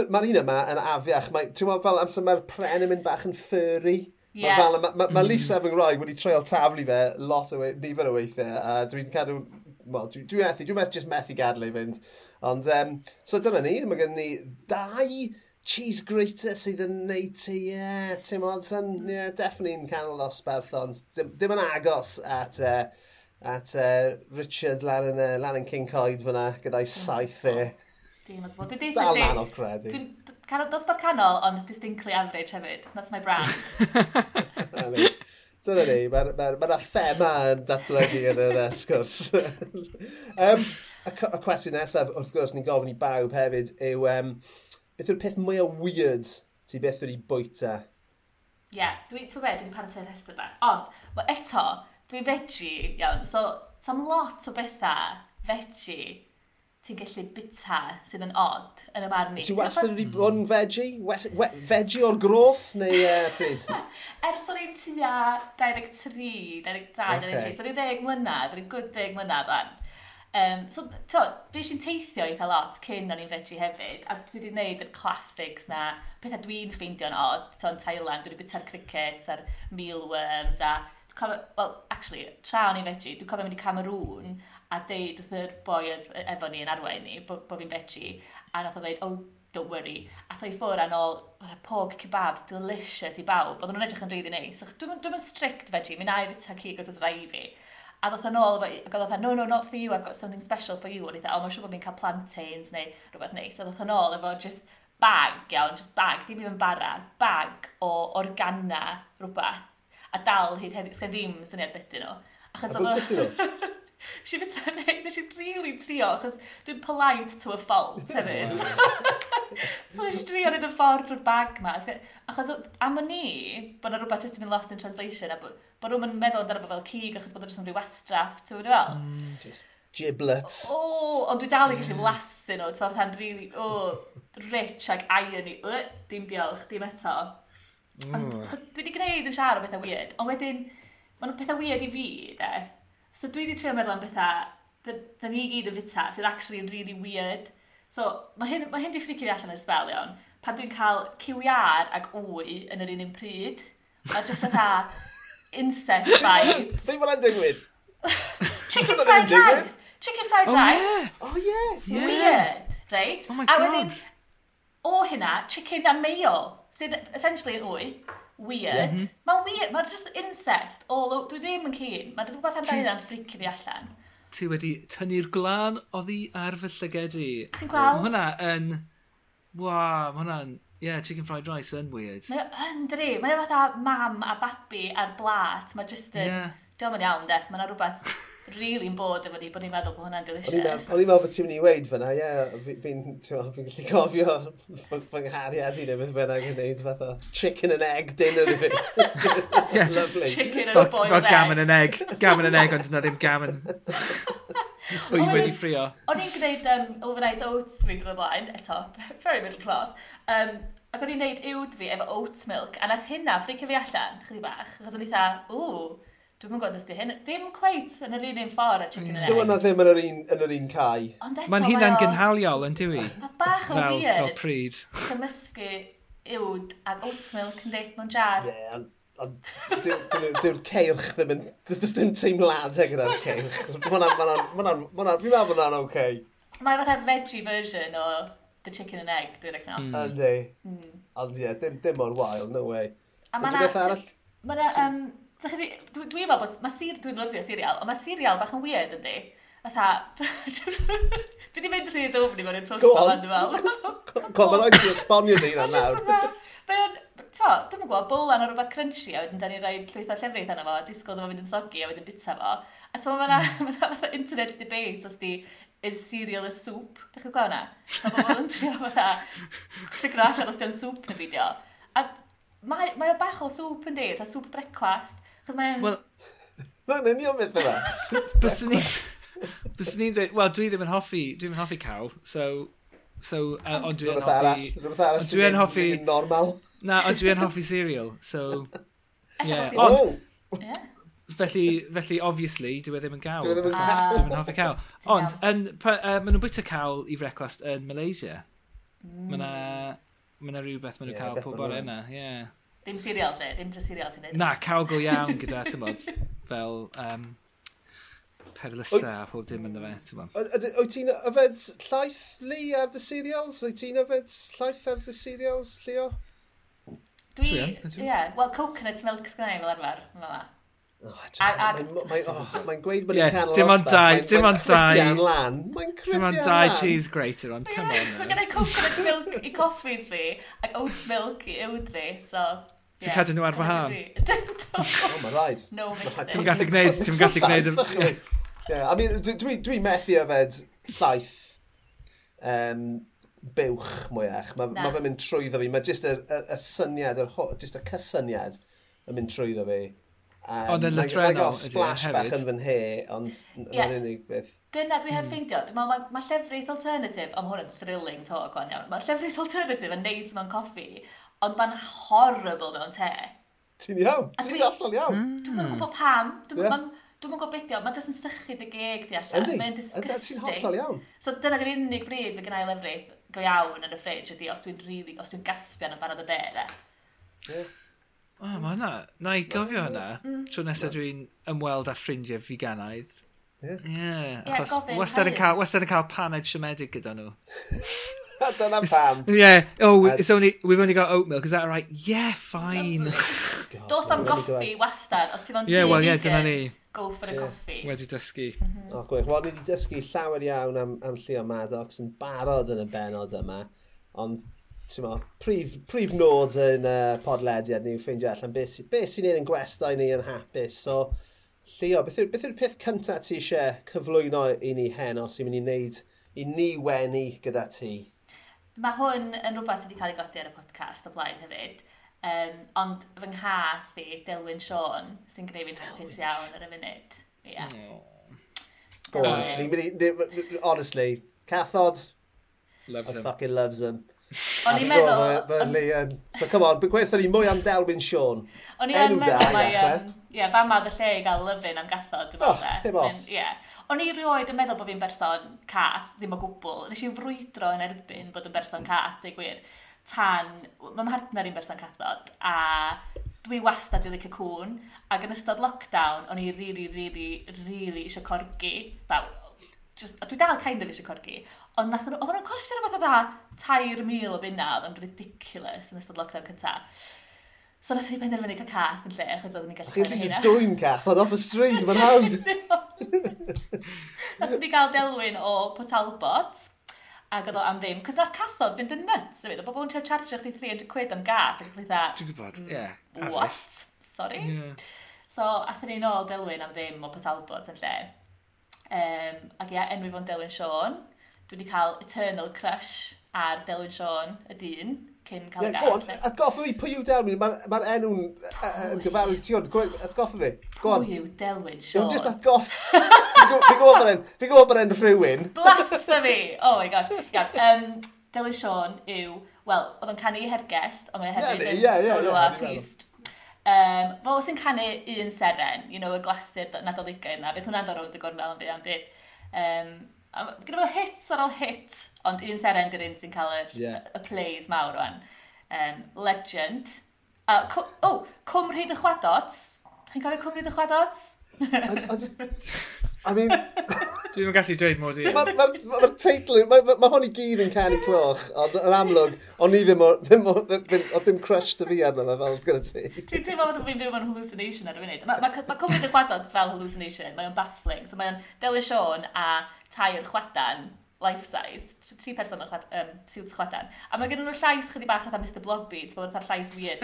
Mae'r un yma yn afiach. Mae, ti'n gweld fel amser mae'r pren yn mynd bach yn furry. Yeah. Mae ma, ma, ma hmm. Lisa mm. fy nghroi wedi treol taflu fe lot o we, nifer o weithiau. A dwi'n cadw... Wel, dwi'n dwi methu, dwi'n methu, just methu gadw i fynd. Ond, um, so dyna ni, mae gen ni dau cheese grater sydd yn neud ti, ie, yeah, ti'n modd, yn, ie, yeah, definitely yn canol ddosbarth, ond dim, dim yn agos at, uh, at uh, Richard lan yn, uh, lan yn King Coed fyna, gyda'i hmm. saith e. Dwi'n meddwl. Dwi'n dal anodd credu. Dwi'n dosbarth canol, ond distinctly average hefyd. That's my brand. Dyna ni, mae ma, ma thema yn datblygu yn yr uh, sgwrs. um, y, y cwestiwn nesaf, wrth gwrs, ni'n gofyn i bawb hefyd, yw um, beth yw'r peth mwyaf weird ti beth wedi bwyta? Ie, yeah, dwi'n tywe, dwi'n paratoi'r rhestr bach. Ond, well, eto, dwi'n veggie, iawn. So, tam lot o bethau veggie ti'n gallu bita sydd yn odd yn y barn i. Ti wastad wedi bod yn mm. veggie? West, we, veggie o'r groth neu uh, pryd? Ers o'n i'n tua 23, 22, okay. 23, so o'n 10 mlynedd, o'n i'n 10 mlynedd o'n. Um, so, to, fi eisiau teithio eitha lot cyn o'n i'n veggie hefyd, a dwi wedi gwneud yr classics na pethau dwi'n ffeindio'n odd, to, yn Thailand, dwi wedi bita'r crickets a'r mealworms a cofio, well, actually, tra o'n i'n veggie, dwi'n cofio mynd i Cameroon, a deud wrth yr boi e- efo ni yn arwain ni, bo, bo fi'n veggie, a nath o ddeud, oh, don't worry. A thoi ffwr a'n ôl, pog kebabs, delicious i bawb. Oedden nhw'n edrych yn rili neis. Dwi'n dwi strict veggie, mi na i fita cig os oes rai fi. A ddoth yn ôl, ac oedd no, no, not for you, I've got something special for you. O'n i dda, o, oh, mae'n siŵr bod fi'n cael plantains neu rhywbeth neis. A ddoth yn ôl efo just bag, iawn, just bag, dim even bara, bag o organa rhywbeth. A dal hyd heddiw, sgan ddim syniad beth nhw. Achos oedd o... Nes i fyta neu, nes i really trio, achos dwi'n polite to a fault hefyd. so nes i trio nid y ffordd drwy'r bag ma. Achos am o'n i, bod yna rhywbeth jyst yn mynd lost in translation, a bod nhw'n meddwl amdano fel cig, achos bod nhw'n jyst yn rhyw wastraff, ti'n fawr fel? Mm, just giblets. O, ond dwi dal i gallu mm. lasu nhw, ti'n fawr really, o, rich ag iron i, o, dim diolch, dim eto. Ond, mm. so, dwi wedi gwneud yn siarad o bethau weird, ond wedyn, maen nhw pethau weird i fi, de. So dwi wedi trio meddwl am bethau, da ni gyd yn fita, sydd actually yn really weird. So, mae hyn, ma hyn di ffricio fi allan ar sbel iawn, pan dwi'n cael cywiar ag wy yn yr un un pryd, a jyst yna incest vibes. Be mae'n digwydd? Chicken fried rice! Chicken fried oh, rice! Oh yeah! yeah. Weird, right? Oh my a god! A wedyn, o hynna, chicken a mayo, sydd essentially yn wy weird. Mm -hmm. Mae'n weird, mae'n just incest. O, dwi ddim yn cyn. Mae'n rhywbeth am amdano yna'n ffricio fi allan. Ti wedi tynnu'r glân oddi ar fy llygedi. Ti'n gweld? Mae hwnna yn... Wa, mae hwnna'n... Yeah, chicken fried rice yn weird. Mae yn dri. Mae fatha mam a babi a'r blat. Mae just yn... Yeah. Diolch yn iawn, de. Mae'n rhywbeth really yn bod efo ni, bod ni'n meddwl bod hwnna'n delicious. O'n i'n meddwl bod ti'n mynd i weid fyna, ie, fi'n fi gallu cofio fy nghariad i neu beth bynnag yn neud fath o chicken and egg dinner i fi. Lovely. Chicken and boiled egg. Gammon and egg. Gammon and egg, ond dyna ddim gammon. Dwi wedi ffrio. O'n i'n gwneud um, overnight oats fi'n gwneud blaen, eto, very middle class. Um, ac o'n i'n gwneud uwd fi efo oats milk, a nath hynna ffricio fi allan, chyddi bach, achos o'n i dda, ww, Dwi'n gwybod ysdi hyn, ddim cweit yn yr un un ffordd a Chicken mm. and Egg. Dwi'n ddim yn yr un, yn yr un cae. Mae'n hynna'n gynhaliol yn diwy. Mae bach o weird. Fel pryd. Cymysgu uwd ag oat milk yn deud mewn jar. Ie, ond dyw'r ceirch ddim yn... Dys dim teimlad ag yna'r ceirch. Fi'n meddwl bod hwnna'n oce. Mae fatha veggie version o the chicken and egg, dwi'n recno. Hmm. Yndi. Hmm. Ond ie, dim o'r wael, no way. A mae'n arall... Mae'n Dwi'n dwi, dwi meddwl bod, mae sir, dwi'n lyfio serial, ond mae serial bach yn weird ydy. Fatha, dwi wedi mynd rhy ddwfn i mewn i'n twll fel yn dwi'n meddwl. Go, mae'n rhaid i esbonio di hynna nawr. Mae'n, to, dwi'n gwybod, bwlan o rhywbeth crunchy, a wedyn da ni'n rhoi llwythau llefrith arno fo, disgwyl ddim yn mynd yn sogi, a wedyn bita fo. A to, mae'n ma hmm. internet debate os di is cereal a soup. Dych chi'n gweld hwnna? Mae bobl yn trio fatha ffigur allan os di'n soup yn fideo. A mae, mae o bach o soup yn di, fatha soup brecwast. Chos Mae'n... Wel... Mae'n union beth fydda. Byswn ni... Byswn ni'n dweud... Wel, dwi ddim yn hoffi... Dwi ddim yn hoffi cawl, so... So, uh, ond dwi'n hoffi... Rhywbeth arall sy'n hoffi... normal. Na, ond dwi'n hoffi cereal, so... Yeah. Ond... Oh! Yeah felly, felly obviously, dwi e ddim yn gael. Dwi e ddim yn gael. Dwi e ddim yn hoffi cael. Ond, yn, uh, maen nhw'n bwyta cael i frecwast yn Malaysia. Mm. Mae yna rhywbeth maen nhw'n yeah, cael pob bore yna. Yeah. Dim serial lle, Dim just serial ti'n neud. Na, go iawn gyda, ti'n bod, fel um, perlysa a pob dim yna fe, ti'n bod. Wyt ti'n yfed llaeth li ar dy serials? Wyt ti'n yfed llaeth ar dy serials, Leo? Dwi, ie, yeah, wel coconut milk sgynna i fel arfer, fel Mae'n gweud bod ni'n canol Dim ond dau, dim ond dau. Mae'n lan. Mae'n Dim ond dau cheese grater ond, come on. Mae gen i coconut milk i coffees fi, ac oat milk i ywd fi, so... Ti'n cadw nhw ar fy han? Oh, rhaid. No, Ti'n gallu gwneud, ti'n gallu gwneud... Yeah, I mean, dwi methu yfed llaeth um, buwch mwyach. Mae ma fe'n mynd trwyddo fi. Mae jyst y, y, y syniad, y, jyst y cysyniad yn mynd trwyddo fi. Um, ond yn Lythrennol... Mae'n gael splash bach yn fy nhe, ond yeah. unig beth. Dyna dwi heb hmm. ffeindio. Mae ma, ma llefrith alternative, am hwn yn thrilling to ac iawn, mae'r llefrith alternative yn neud mewn coffi, ond mae'n horrible mewn te. Ti'n iawn? Ti'n allan iawn? Hmm. Dwi'n mm. gwybod pam. Dwi'n yeah. Dwi'n gwybod beth yw, mae'n jyst yn sychu dy geg di allan. Yndi, mae'n disgusting. Ti'n hollol iawn. So dyna di'r unig bryd fe gynnau lefrith go iawn yn y ffridge ydy os dwi'n really, os dwi'n gaspio yn y barod o de, de. Yeah. O, oh, mae hwnna. Na i gofio hwnna. Mm. mm. Tro nesaf dwi'n ymweld â ffrindiau figanaidd. Ie. Yeah. yeah. Achos yeah, wastad yn cael, wastad yn cael paned siomedig gyda nhw. Dyna pam. Yeah. Oh, and... it's only, we've only got oat milk, is that right? Yeah, fine. Dos am goffi wastad, os ti'n ond Yeah, well, yeah, dyna ni. Go for a yeah. coffee. Wedi dysgu. Mm. O, gwych. Wel, ni wedi dysgu llawer iawn am, am Llio Maddox yn barod yn y benod yma. Ond mo, prif, prif nod yn uh, podlediad ni yw ffeindio e allan beth, be sy'n ein yn gwestai ni yn hapus. So, Leo, beth yw'r yw peth cyntaf ti eisiau cyflwyno i ni heno sy'n mynd i wneud i ni wenu gyda ti? Mae hwn yn rhywbeth sydd wedi cael ei godi ar y podcast o blaen hefyd. Um, ond fy nghath i, Dilwyn Sean, sy'n gwneud fi'n hapus iawn ar y funud. Yeah. Go on. Um, honestly, cathod, Loves I him. fucking loves him. O'n i'n meddwl... Mae Leian... So, come on, gweithio ni mwy am Delwyn Sean. O'n i'n meddwl mai... Ie, fa ma dy lle i gael lyfyn am gathod, dwi'n ond e. Dim os. Ie. O'n i rioed yn meddwl bod fi'n berson cath, ddim o gwbl. Nes i'n frwydro yn erbyn bod yn berson cath, deu gwir. Tan, mae'n partner i'n berson cathod, a dwi wastad i licio cwn, ac yn ystod lockdown, o'n i rili, rili, rili eisiau corgi. Fel, just, a dwi dal kind of eisiau corgi, Ond nath, nhw, oedd nhw'n costio rhywbeth o dda tair mil o bunna, oedd yn ridiculous yn ystod lockdown cynta. So nath ni penderfynu cael cath yn lle, achos oedden ni'n gallu cael hynna. Chi'n dwy'n cath, oedd off y street, mae'n hawdd. nath ni gael delwyn o Potalbot, ac oedd o am ddim, cos na'r cathod fynd yn nuts, efo, bobl yn charge chdi 300 quid am gath, ac oedd Dwi'n gwybod, hmm, ie. What? Sorry. Yeah. So, athyn ni'n ôl delwyn am ddim o Potalbot yn lle. Um, ac ia, enwi fo'n delwyn Sean dwi wedi cael eternal crush ar Delwyn Sean y dyn cyn cael yeah, gael. Go on, atgoffa fi pwy yw Delwyn, mae'r ma enw'n yn gyfarwydd ti ond, atgoffa fi. Go on. Pwy yw Delwyn Sean? Dwi'n just atgoff. fi gwybod bod e'n fi gwybod bod e'n rhywun. Blasphemy! Oh my gosh. Yeah, um, Delwyn Sean yw, wel, oedd o'n canu i hergest, ond mae e hefyd yn yeah, yeah, solo yeah, artist. Um, fo sy'n canu un seren, you know, y glasur nad oedd ugain na, beth hwnna'n dorod y gornel yn byd am byd. Um, Gyda fel hits ar ôl hit, ond un seren dyr un sy'n cael y, yeah. y plays mawr o'n. Um, Legend. A, o, oh, Cymru y chwadots. Chi'n cofio Cymru y chwadots? I mean... Dwi'n yn gallu dweud mod i. Mae'r ma, ma, ma teitl, mae ma, ma hon i gyd yn canu cloch, ond yn amlwg, o'n i ddim o, ddim o, ddim, o, ddim crush dy fi arno fe fel gyda ti. Dwi'n teimlo bod fi'n byw mewn hallucination ar y funud. Mae ma, ma cymryd y chwadod fel hallucination, mae'n baffling. So mae'n o'n Deli Sean a tair chwadan life size, tri person yn chwad, um, siwt chwadan. A mae gen nhw llais chydig bach oedd Mr Blobby, ti'n bod atha'r llais weird.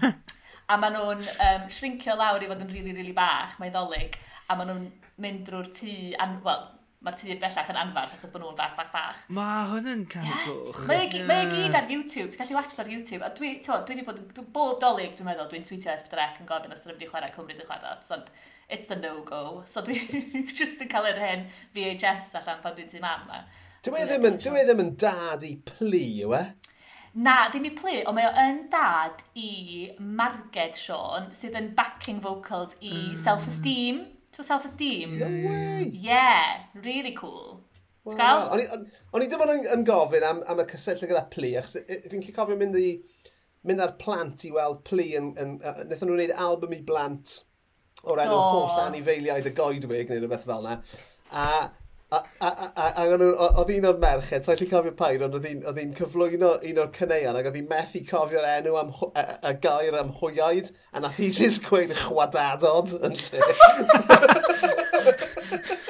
a maen nhw'n um, shrinkio lawr i fod yn rili, really, rili really bach, mae ddolig. A maen nhw'n mynd drwy'r tŷ, an... wel, mae'r tŷ bellach yn anfarth achos bod nhw'n fach, fach, fach. Mae hwn yn canadwch. Mae e gyd ar YouTube, ti'n gallu watch ar YouTube. A dwi, to, dwi wedi bod, dwi bob dolyg, dwi'n meddwl, dwi'n tweetio S4C yn gofyn os rydw wedi chwarae Cymru dy chwarae, So, it's a no-go. So dwi just yn cael yr hen VHS allan pan dwi'n tu mam ma. E dwi ddim yn, dwi e ddim yn dad i pli, yw e? Na, ddim i plu, ond mae o yn dad i Marged Sean, sydd yn backing vocals i mm. Self-Esteem for self-esteem. No way! Yeah, really cool. Wow. O'n i ddim yn, yn gofyn am, am y cysylltu gyda pli, achos fi'n lli cofio mynd, i, mynd ar plant i weld pli. yn, yn, yn, wnaethon nhw'n gwneud album i blant o'r enw oh. holl anifeiliaid y goedwig neu rhywbeth fel yna. A oedd un o'r merched, sa'n lli cofio pain, ond oedd hi'n cyflwyno un o'r cyneuon, ac oedd hi'n methu cofio'r enw am y, y gair am hwyaid, a nath hi jyst gweud chwadadod yn lle.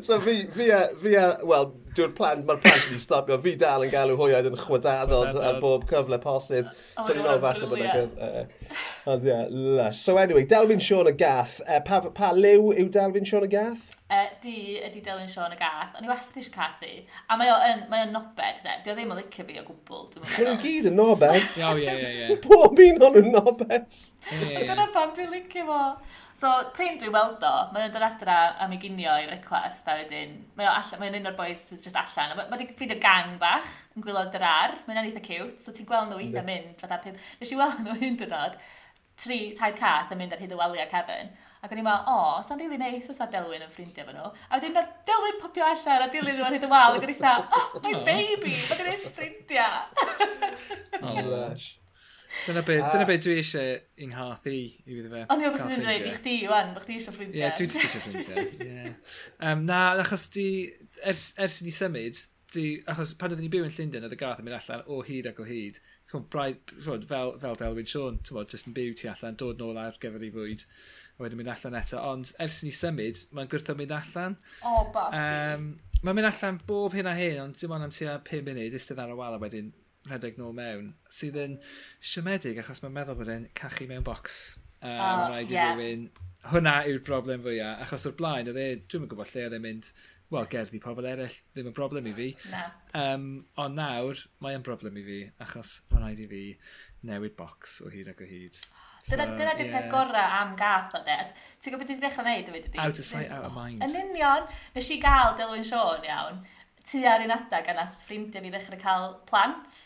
so fi, fi, a, fi a, wel, dwi'n plant, mae'r plant wedi stopio, fi dal yn galw hwyaid yn chwadadod ar bob cyfle posib. Oh, so ni'n meddwl falle bod yn... Ond ie, lush. So anyway, Delwyn Sean y Gath. Uh, pa, pa liw yw Delwyn Sean y Gath? Uh, di ydi Delwyn Sean y Gath. O'n i wastad eisiau cathu. A mae o'n mae o nobed, de. Di o ddim yn licio fi o gwbl. Mae nhw gyd yn nobed. O, ie, ie, ie. Pob un o'n nhw'n nobed. Dyna pam dwi'n licio fo. So, pryn dwi'n weld o, mae'n dod adra am ei ginio i request, a wedyn, mae'n allan, un o'r boys sydd jyst allan. Mae ma ffeindio gang bach yn gwylo drar, mae'n eitha cute, so ti'n gweld nhw eitha mynd, fatha pum. Nes i weld nhw un dynod, tri, taid cath yn mynd ar hyd y waliau Kevin. Ac o'n i'n meddwl, o, oh, sa'n rili really neis os a Delwyn yn ffrindiau fo nhw. A wedyn, na Delwyn popio allan a dilyn nhw ar hyd y wal, ac o'n i'n meddwl, oh, my baby, mae gen i'n ffrindiau. oh, lush. Dyna be, uh, dyna be dwi eisiau i'n hath i, i fydd fe. Ond i oeddech chi'n dweud i chdi, Iwan, bod chdi eisiau ffrindiau. Ie, yeah, dwi eisiau ffrindiau, yeah. um, na, achos di, ers, ers ni symud, di, achos pan oedden ni byw yn Llundain, oedd y gath yn mynd allan o hyd ac o hyd. Braid, twod, fel, fel Delwyn Sean, bod, jyst yn byw ti allan, dod nôl ar gyfer ei fwyd. A wedyn mynd allan eto, ond ers ni symud, mae'n gwrtho mynd allan. O, oh, babi. Um, mae'n mynd allan bob hyn a hyn, ond dim ond am tua 5 munud, eistedd ar y wal a wedyn rhedeg nôl mewn, sydd yn siomedig achos mae'n meddwl bod e'n cachu mewn bocs. Um, oh, rhaid i yeah. rhywun... Hwna yw'r broblem fwyaf, achos o'r blaen, oedd e, dwi'n gwybod lle oedd e'n mynd, wel, gerddi pobl eraill ddim yn broblem i fi. Na. Um, ond nawr, mae'n broblem i fi, achos mae'n rhaid i fi newid bocs o hyd ac o hyd. Dyna, so, dyna di'r yeah. peth gorau am gath o de. Ti'n gwybod dwi'n dechrau neud yfyd ydi? Out of sight, out of mind. Yn union, nes i gael Dylwyn Sean iawn, tu ar un adag a nath ffrindiau fi ddechrau cael plant.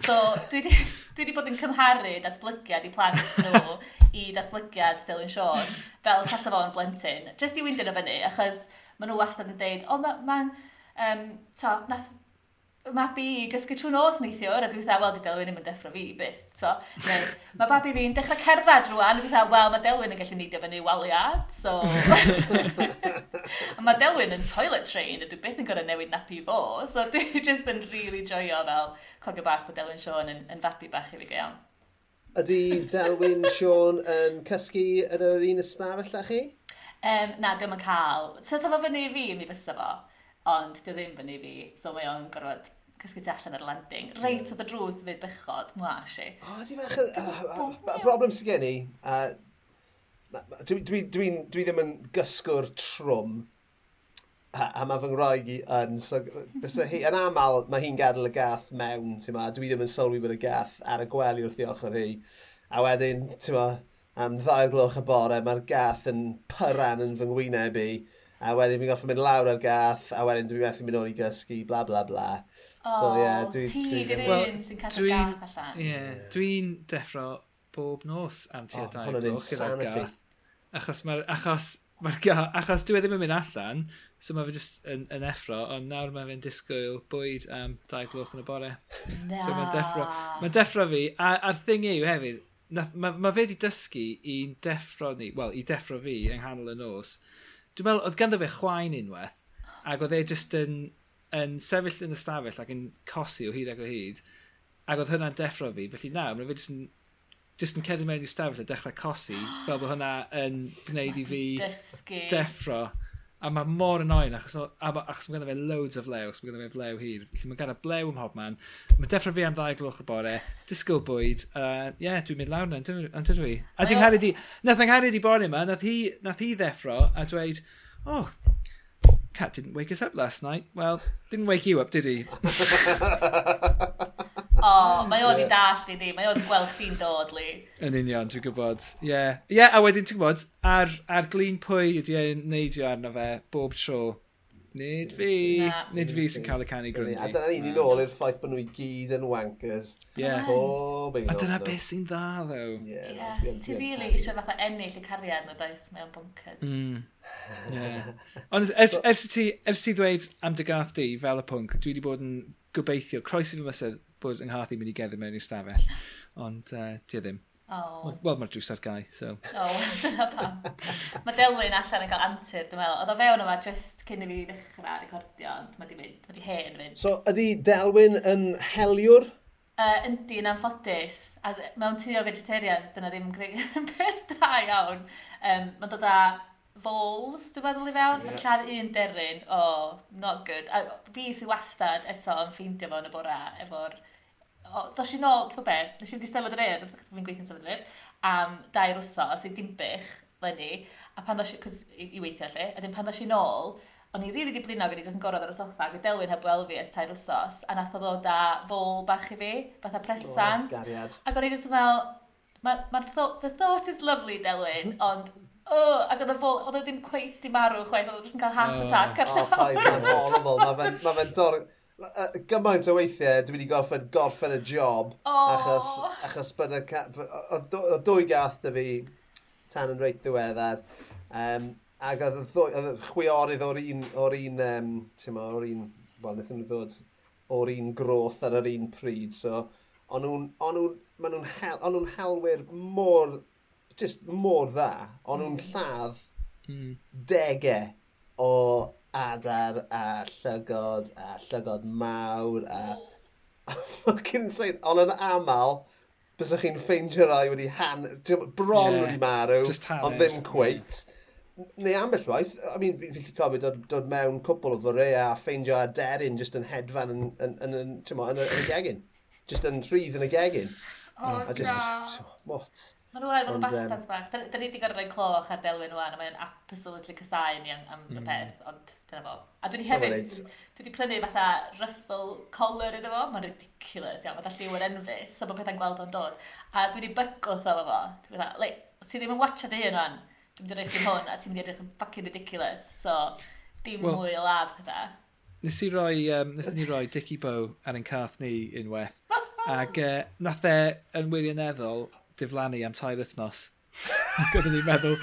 So, dwi di, dwi di bod yn cymharu datblygiad i plant nhw i datblygiad Dylan Sean fel tasa fo'n blentyn. Just i wyndyn o fyny, achos maen nhw wastad yn dweud, o, oh, mae'n... Ma um, to, nath mabi i gysgu trwy nos neithiwr, a dwi'n dweud, wel, di Delwyn ddim yn deffro fi, byth, so. Neu, mae babi fi'n dechrau cerdded rwan, a dwi'n dweud, wel, mae Delwyn yn gallu neidio fyny waliad, so... a mae Delwyn yn toilet train, a dwi byth yn gorau newid napi fo, so dwi'n just yn really joio fel cogio bach bod Delwyn Sean yn, yn fabi bach i fi gael. Ydy Delwyn Sean yn cysgu yn yr un ystafell â chi? Um, na, ddim yn cael. So, ta fo fyny i fi, mi fysa fo. Ond dio ddim fyny fi, so mae o'n gorfod cysgu ti allan ar landing. Reit oedd y drws fi bychod, mwa si. O, di fach... y broblem sy'n gen i, dwi, dwi, dwi, dwi ddim yn gysgwr trwm, a, a mae fy ngroeg i yn, so hi, yn aml mae hi'n gadael y gath mewn, ma, dwi ddim yn sylwi bod y gath ar y gwely wrth i ochr hi, a wedyn, ti'n ma, am ddau'r gloch y bore, mae'r gath yn pyran yn fy ngwyneb i, a wedyn fi'n goffi mynd lawr ar gath, a wedyn dwi'n methu mynd nôl i gysgu, bla bla bla. Oh, so, yeah, dwi, ti dwi, dwi, well, sy'n cadw gath allan. Yeah, dwi'n deffro bob nos am tua oh, dau gloch gyda'r gath. Achos mae'r achos Mae'r gath, achos dwi ddim yn mynd allan, so mae fe jyst yn, yn effro, ond nawr mae fe'n disgwyl bwyd am dau gloch yn y bore. Na. so mae'n deffro, mae deffro fi, a, a'r thing yw hefyd, mae ma fe wedi dysgu i'n deffro ni, wel, i deffro fi yng nghanol y nos, Dwi'n meddwl, oedd ganddo fe chwain unwaith, ac oedd e jyst yn, yn sefyll yn ystafell ac yn cosi o hyd ac o hyd, ac oedd hwnna'n deffro fi, felly nawr, mae fe jyst yn, jyst yn cedi mewn i'r stafell a dechrau cosi, fel bod hwnna yn gwneud i fi dysgu. deffro. A mae mor yn oen achos, o, ma, achos mae gennym fe loads o flew, achos mae gennym fe flew hir. Felly mae gennym blew ym mhob man. Mae deffro fi am ddau gloch y bore, disgwyl bwyd. Ie, uh, yeah, dwi'n mynd lawr na, yn dydw i. A dwi'n ngharu di, nath yng ngharu di bore yma, nath hi, nath hi ddeffro a dweud, oh, Cat didn't wake us up last night. Well, didn't wake you up, did he? oh, mae o wedi dall i ni, mae o wedi gweld chdi'n dod, Lee. Yn union, dwi'n gwybod. Ie, yeah. yeah, a wedyn ti'n gwybod, ar, ar glin pwy ydi e'n neidio arno fe bob tro. Nid fi. Nid fi sy'n cael y canu gryndi. A dyna ni'n ôl i'r ffaith bod nhw i gyd yn wankers. Yeah. Pob A dyna beth sy'n dda, ddew. Yeah. Ti rili eisiau fatha ennill y cariad nhw, does? Mae o'n bonkers. Mm. Yeah. Ond ers, ers, ti, ers ti ddweud am dy gath di fel y pwnc, dwi wedi bod yn gobeithio, croesi fy mysedd, bod yng Nghath i'n mynd i geddi mewn i'r stafell. Ond uh, di ddim. Oh. Wel, mae'r drws ar gau, so... O, Oh, mae Delwyn allan yn cael antur, dwi'n meddwl. Oedd o fewn yma just cyn i fi ddechrau recordio, ond mae di mynd, mae di hen fynd. So, ydy Delwyn yn heliwr? Uh, yndi, yn anffodus. A mewn tu o vegetarians, dyna ddim yn peth da iawn. Um, mae'n dod â fols, dwi'n meddwl i fewn. Yeah. Lladd un deryn, o, oh, not good. A fi sy'n wastad eto yn ffeindio fo yn y bora efo'r oh, dos i nôl, ti'n be, nes i wedi stafod yr eir, achos fi'n gweithio'n stafod yr eir, am dair wsos i dimbych lenni, a pan dos i, cos i, i weithio lle, a dyn pan dos i nôl, o'n i rili really dibluno gyda jyst yn gorod ar y soffa, gyda Delwyn heb weld fi ers tair wsos, a nath o ddod â fôl bach i fi, fatha presant. Oh, ac o'n i jyst yn fel, ma, ma thought, the thought is lovely, Delwyn, ond Oh, ac oedd y fôl, oedd o ddim cweit di marw chwaith, oedd o jyst yn cael heart attack. Oh, paid, mae'n horrible, mae fe'n dor uh, gymaint o weithiau dwi wedi gorffen gorffen y job oh. achos, achos bod y O dwy gath dy fi tan yn reit ddiweddar um, ac oedd y chwiorydd o'r un o'r un um, ma, o'r un wel wnaethon nhw ddod o'r un groth ar yr un pryd so ond nhw'n on nhw'n on nhw hel, on nhw helwyr mor just mor dda ond nhw'n mm. lladd mm. degau o adar a llygod a llygod mawr a... Fucking sain, ond yn aml, bysach chi'n ffeindio rai wedi han... Bron yeah. wedi marw, ond ddim cweit. Neu ambell waith, I mean, fi'n fi cofio dod, dod mewn cwpl o fyrau a ffeindio aderyn just yn hedfan yn, yn, yn, yn, yn, yn, yn, yn, yn, yn, yn, yn, yn, yn, yn, yn, yn, yn, just, yn, yn, Mae nhw er, maen nhw bastards bach. Da, da ni wedi gorau rhoi cloch ar Delwyn o'n, a mae'n absolutely casau ni am, am y peth, ond dyna fo. A dwi wedi hefyd, dwi wedi prynu fatha ruffle collar iddo fo, mae'n ridiculous, iawn, mae'n dallu yw'r enfys, so bod pethau'n gweld o'n dod. A dwi wedi bygwth o fo, dwi wedi dda, ti ddim yn watcha dy hun o'n, dwi'n mynd i roi chi hwn, a ti'n mynd i edrych yn fucking ridiculous, so dim well, mwy o lab pethau. Nes i roi, um, nes ni roi Dicky Bow ar ein cath ni unwaith, ac uh, nath e yn wirioneddol diflannu am tair wythnos. Ac oeddwn i'n meddwl...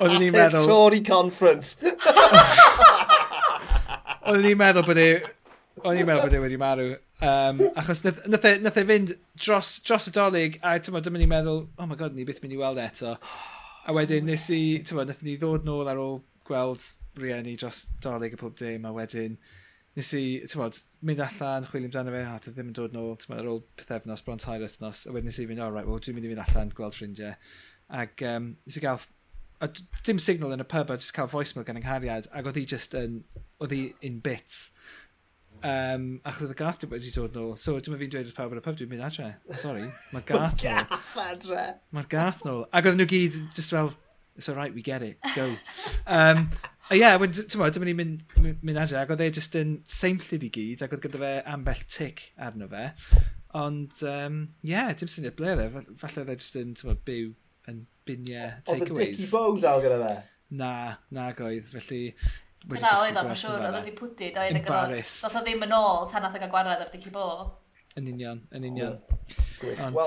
Oeddwn i'n meddwl... Tory conference. oeddwn i'n meddwl bod e... O'n i'n meddwl bod e wedi marw. Um, achos nath e, nath e fynd dros, dros y dolyg a tyma, dyma ni'n meddwl, oh my god, ni byth mynd i weld eto. A wedyn nes i, tyma, nath ni ddod nôl ar ôl gweld rieni dros dolyg a pob dim a wedyn nes i, ti'n bod, mynd allan, chwilio amdano fe, a ddim yn dod nôl, ti'n bod, ar ôl pethefnos, bron tair wythnos, a wedyn nes i fynd, alright, oh, well, dwi'n mynd i fynd allan, gweld ffrindiau. Ac um, nes i gael, a dim signal yn y pub, a jyst cael voicemail gan ynghariad, ac oedd hi just yn, oedd hi in bits. Um, achos oedd y gath wedi dod nôl, so dyma fi'n dweud wrth pawb ar y pub, dwi'n mynd adre. Sorry, mae'r gath nôl. gath adre. Mae'r gath nôl. Ac oedd nhw gyd, just fel, it's alright, we get it, go. Um, A ie, ti'n tymod, dyma ni'n mynd, mynd adre, ac oedd e jyst yn seimllid i gyd, ac oedd gyda fe ambell tic arno fe. Ond, ie, um, yeah, dim syniad ble oedd e. Falle oedd e jyst yn tymod, byw yn biniau takeaways. Oedd y dicky i bow dal gyda fe? Na, na goedd, felly... Na, oedd o'n siŵr, oedd wedi pwdi, oedd yn gyda'r... Doedd e o ddim yn ôl tan oedd o'n gwarad ar dic i bo. Yn union, yn union. Gwych. Ond,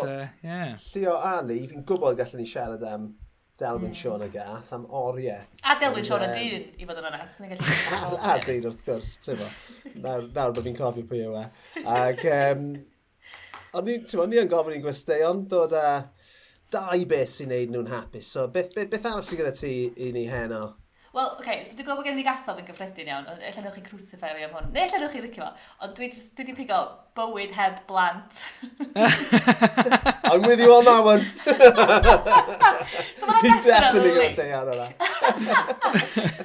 ie. Leo a ni, fi'n gwybod gallwn ni siarad am Delwyn mm. Sean y gath am oriau. A Delwyn Sean y dyn, i fod yn onest. a, a dyn wrth gwrs, ti'n fo. Nawr, nawr bod fi'n cofio pwy yw e. Ac, um, o'n i, ti'n fo, ni yn gofyn i'n gwesteion, dod â dau beth sy'n neud nhw'n hapus. So, beth, beth, beth arall sy'n gyda ti i ni heno? Wel, oce, okay, so dwi'n gwybod bod gen i gathod yn gyffredin iawn, ond lle newch chi crucify fi am hwn, neu lle newch chi licio fo, ond dwi wedi pigo bywyd heb blant. I'm with you on that one. so mae'n definitely going to say out of that.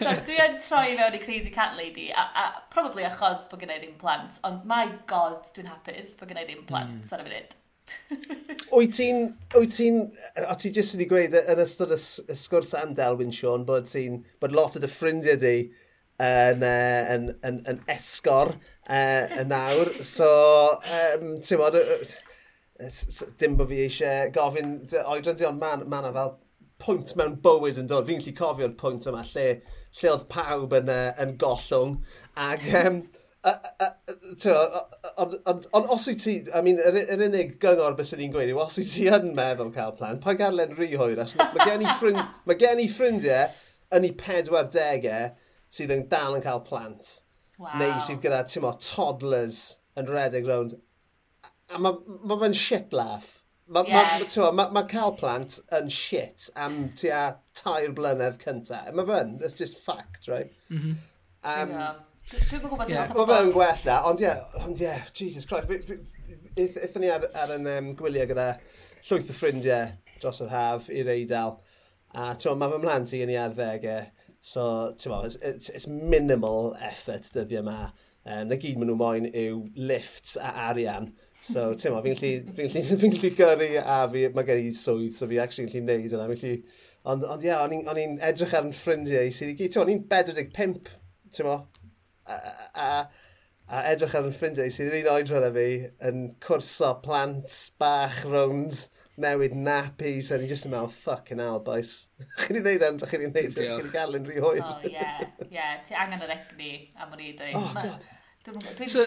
so dwi yn troi fewn i Crazy Cat Lady, a, a probably achos bod gen i ddim plant, ond my god, dwi'n hapus bod gen i ddim plant mm. ar y funud. wyt ti'n... Wyt ti'n... O ti jyst wedi gweud yn ystod y y sgwrs am Delwyn Sean bod ti'n... Bod lot o dy ffrindiau di yn, uh, yn, yn, yn esgor uh, yn nawr. So, um, ti'n bod, dim bod fi eisiau gofyn oedran di, ond man, man a fel pwynt mewn bywyd yn dod. Fi'n gallu cofio'r pwynt yma lle, lle oedd pawb yn, uh, yn gollwng. Ac um, Ond on, on, os wyt ti, I mean, yr, yr unig gyngor bys ni'n gweud yw, os wyt ti yn meddwl cael plan, pa garlen rhy hwyr, as mae gen, ffrind, mae gen i ffrindiau yn ei 40au sydd yn dal yn cael plant. Wow. Neu sydd gyda, ti'n toddlers yn redeg rownd. A mae ma fe'n shit laugh. Mae ma, yeah. ma, ma, ma cael plant yn shit am tua tair blynedd cyntaf. Mae fe'n, that's just fact, right? Mm -hmm. um, yeah. Dwi'n gwybod sy'n yeah. Mae fe'n gwella, ond ie, yeah, ond ie, yeah, Jesus Christ. Eithon ni ar, ar yn um, gwyliau gyda llwyth o ffrindiau dros yr haf i'r eidl. A ti'n mae fy mhlant i yn i ar ddegau. So, ti'n it's, it's minimal effort dyddiau yma. E um, na gyd maen nhw moyn yw lifts a arian. So, ti'n fi'n gallu, fi gallu gyrru a fi, mae gen i swydd, so fi actually gallu neud yna. Gallu... Ond, ond ie, o'n yeah, o'n i'n edrych ar yn ffrindiau sydd i gyd, ti'n i'n 45, ti'n a, a, a edrych ar yn ffrindiau sydd yr un oedran na fi yn cwrso plant bach rownd newid nappies so a ni jyst yn meddwl, fucking hell, boys. Chi di wneud am, chi di wneud, chi di gael yn rhy hwyl. O, oh, ie, ie, ti angen yr egni am yr i dweud. Oh, god. Dwi... So,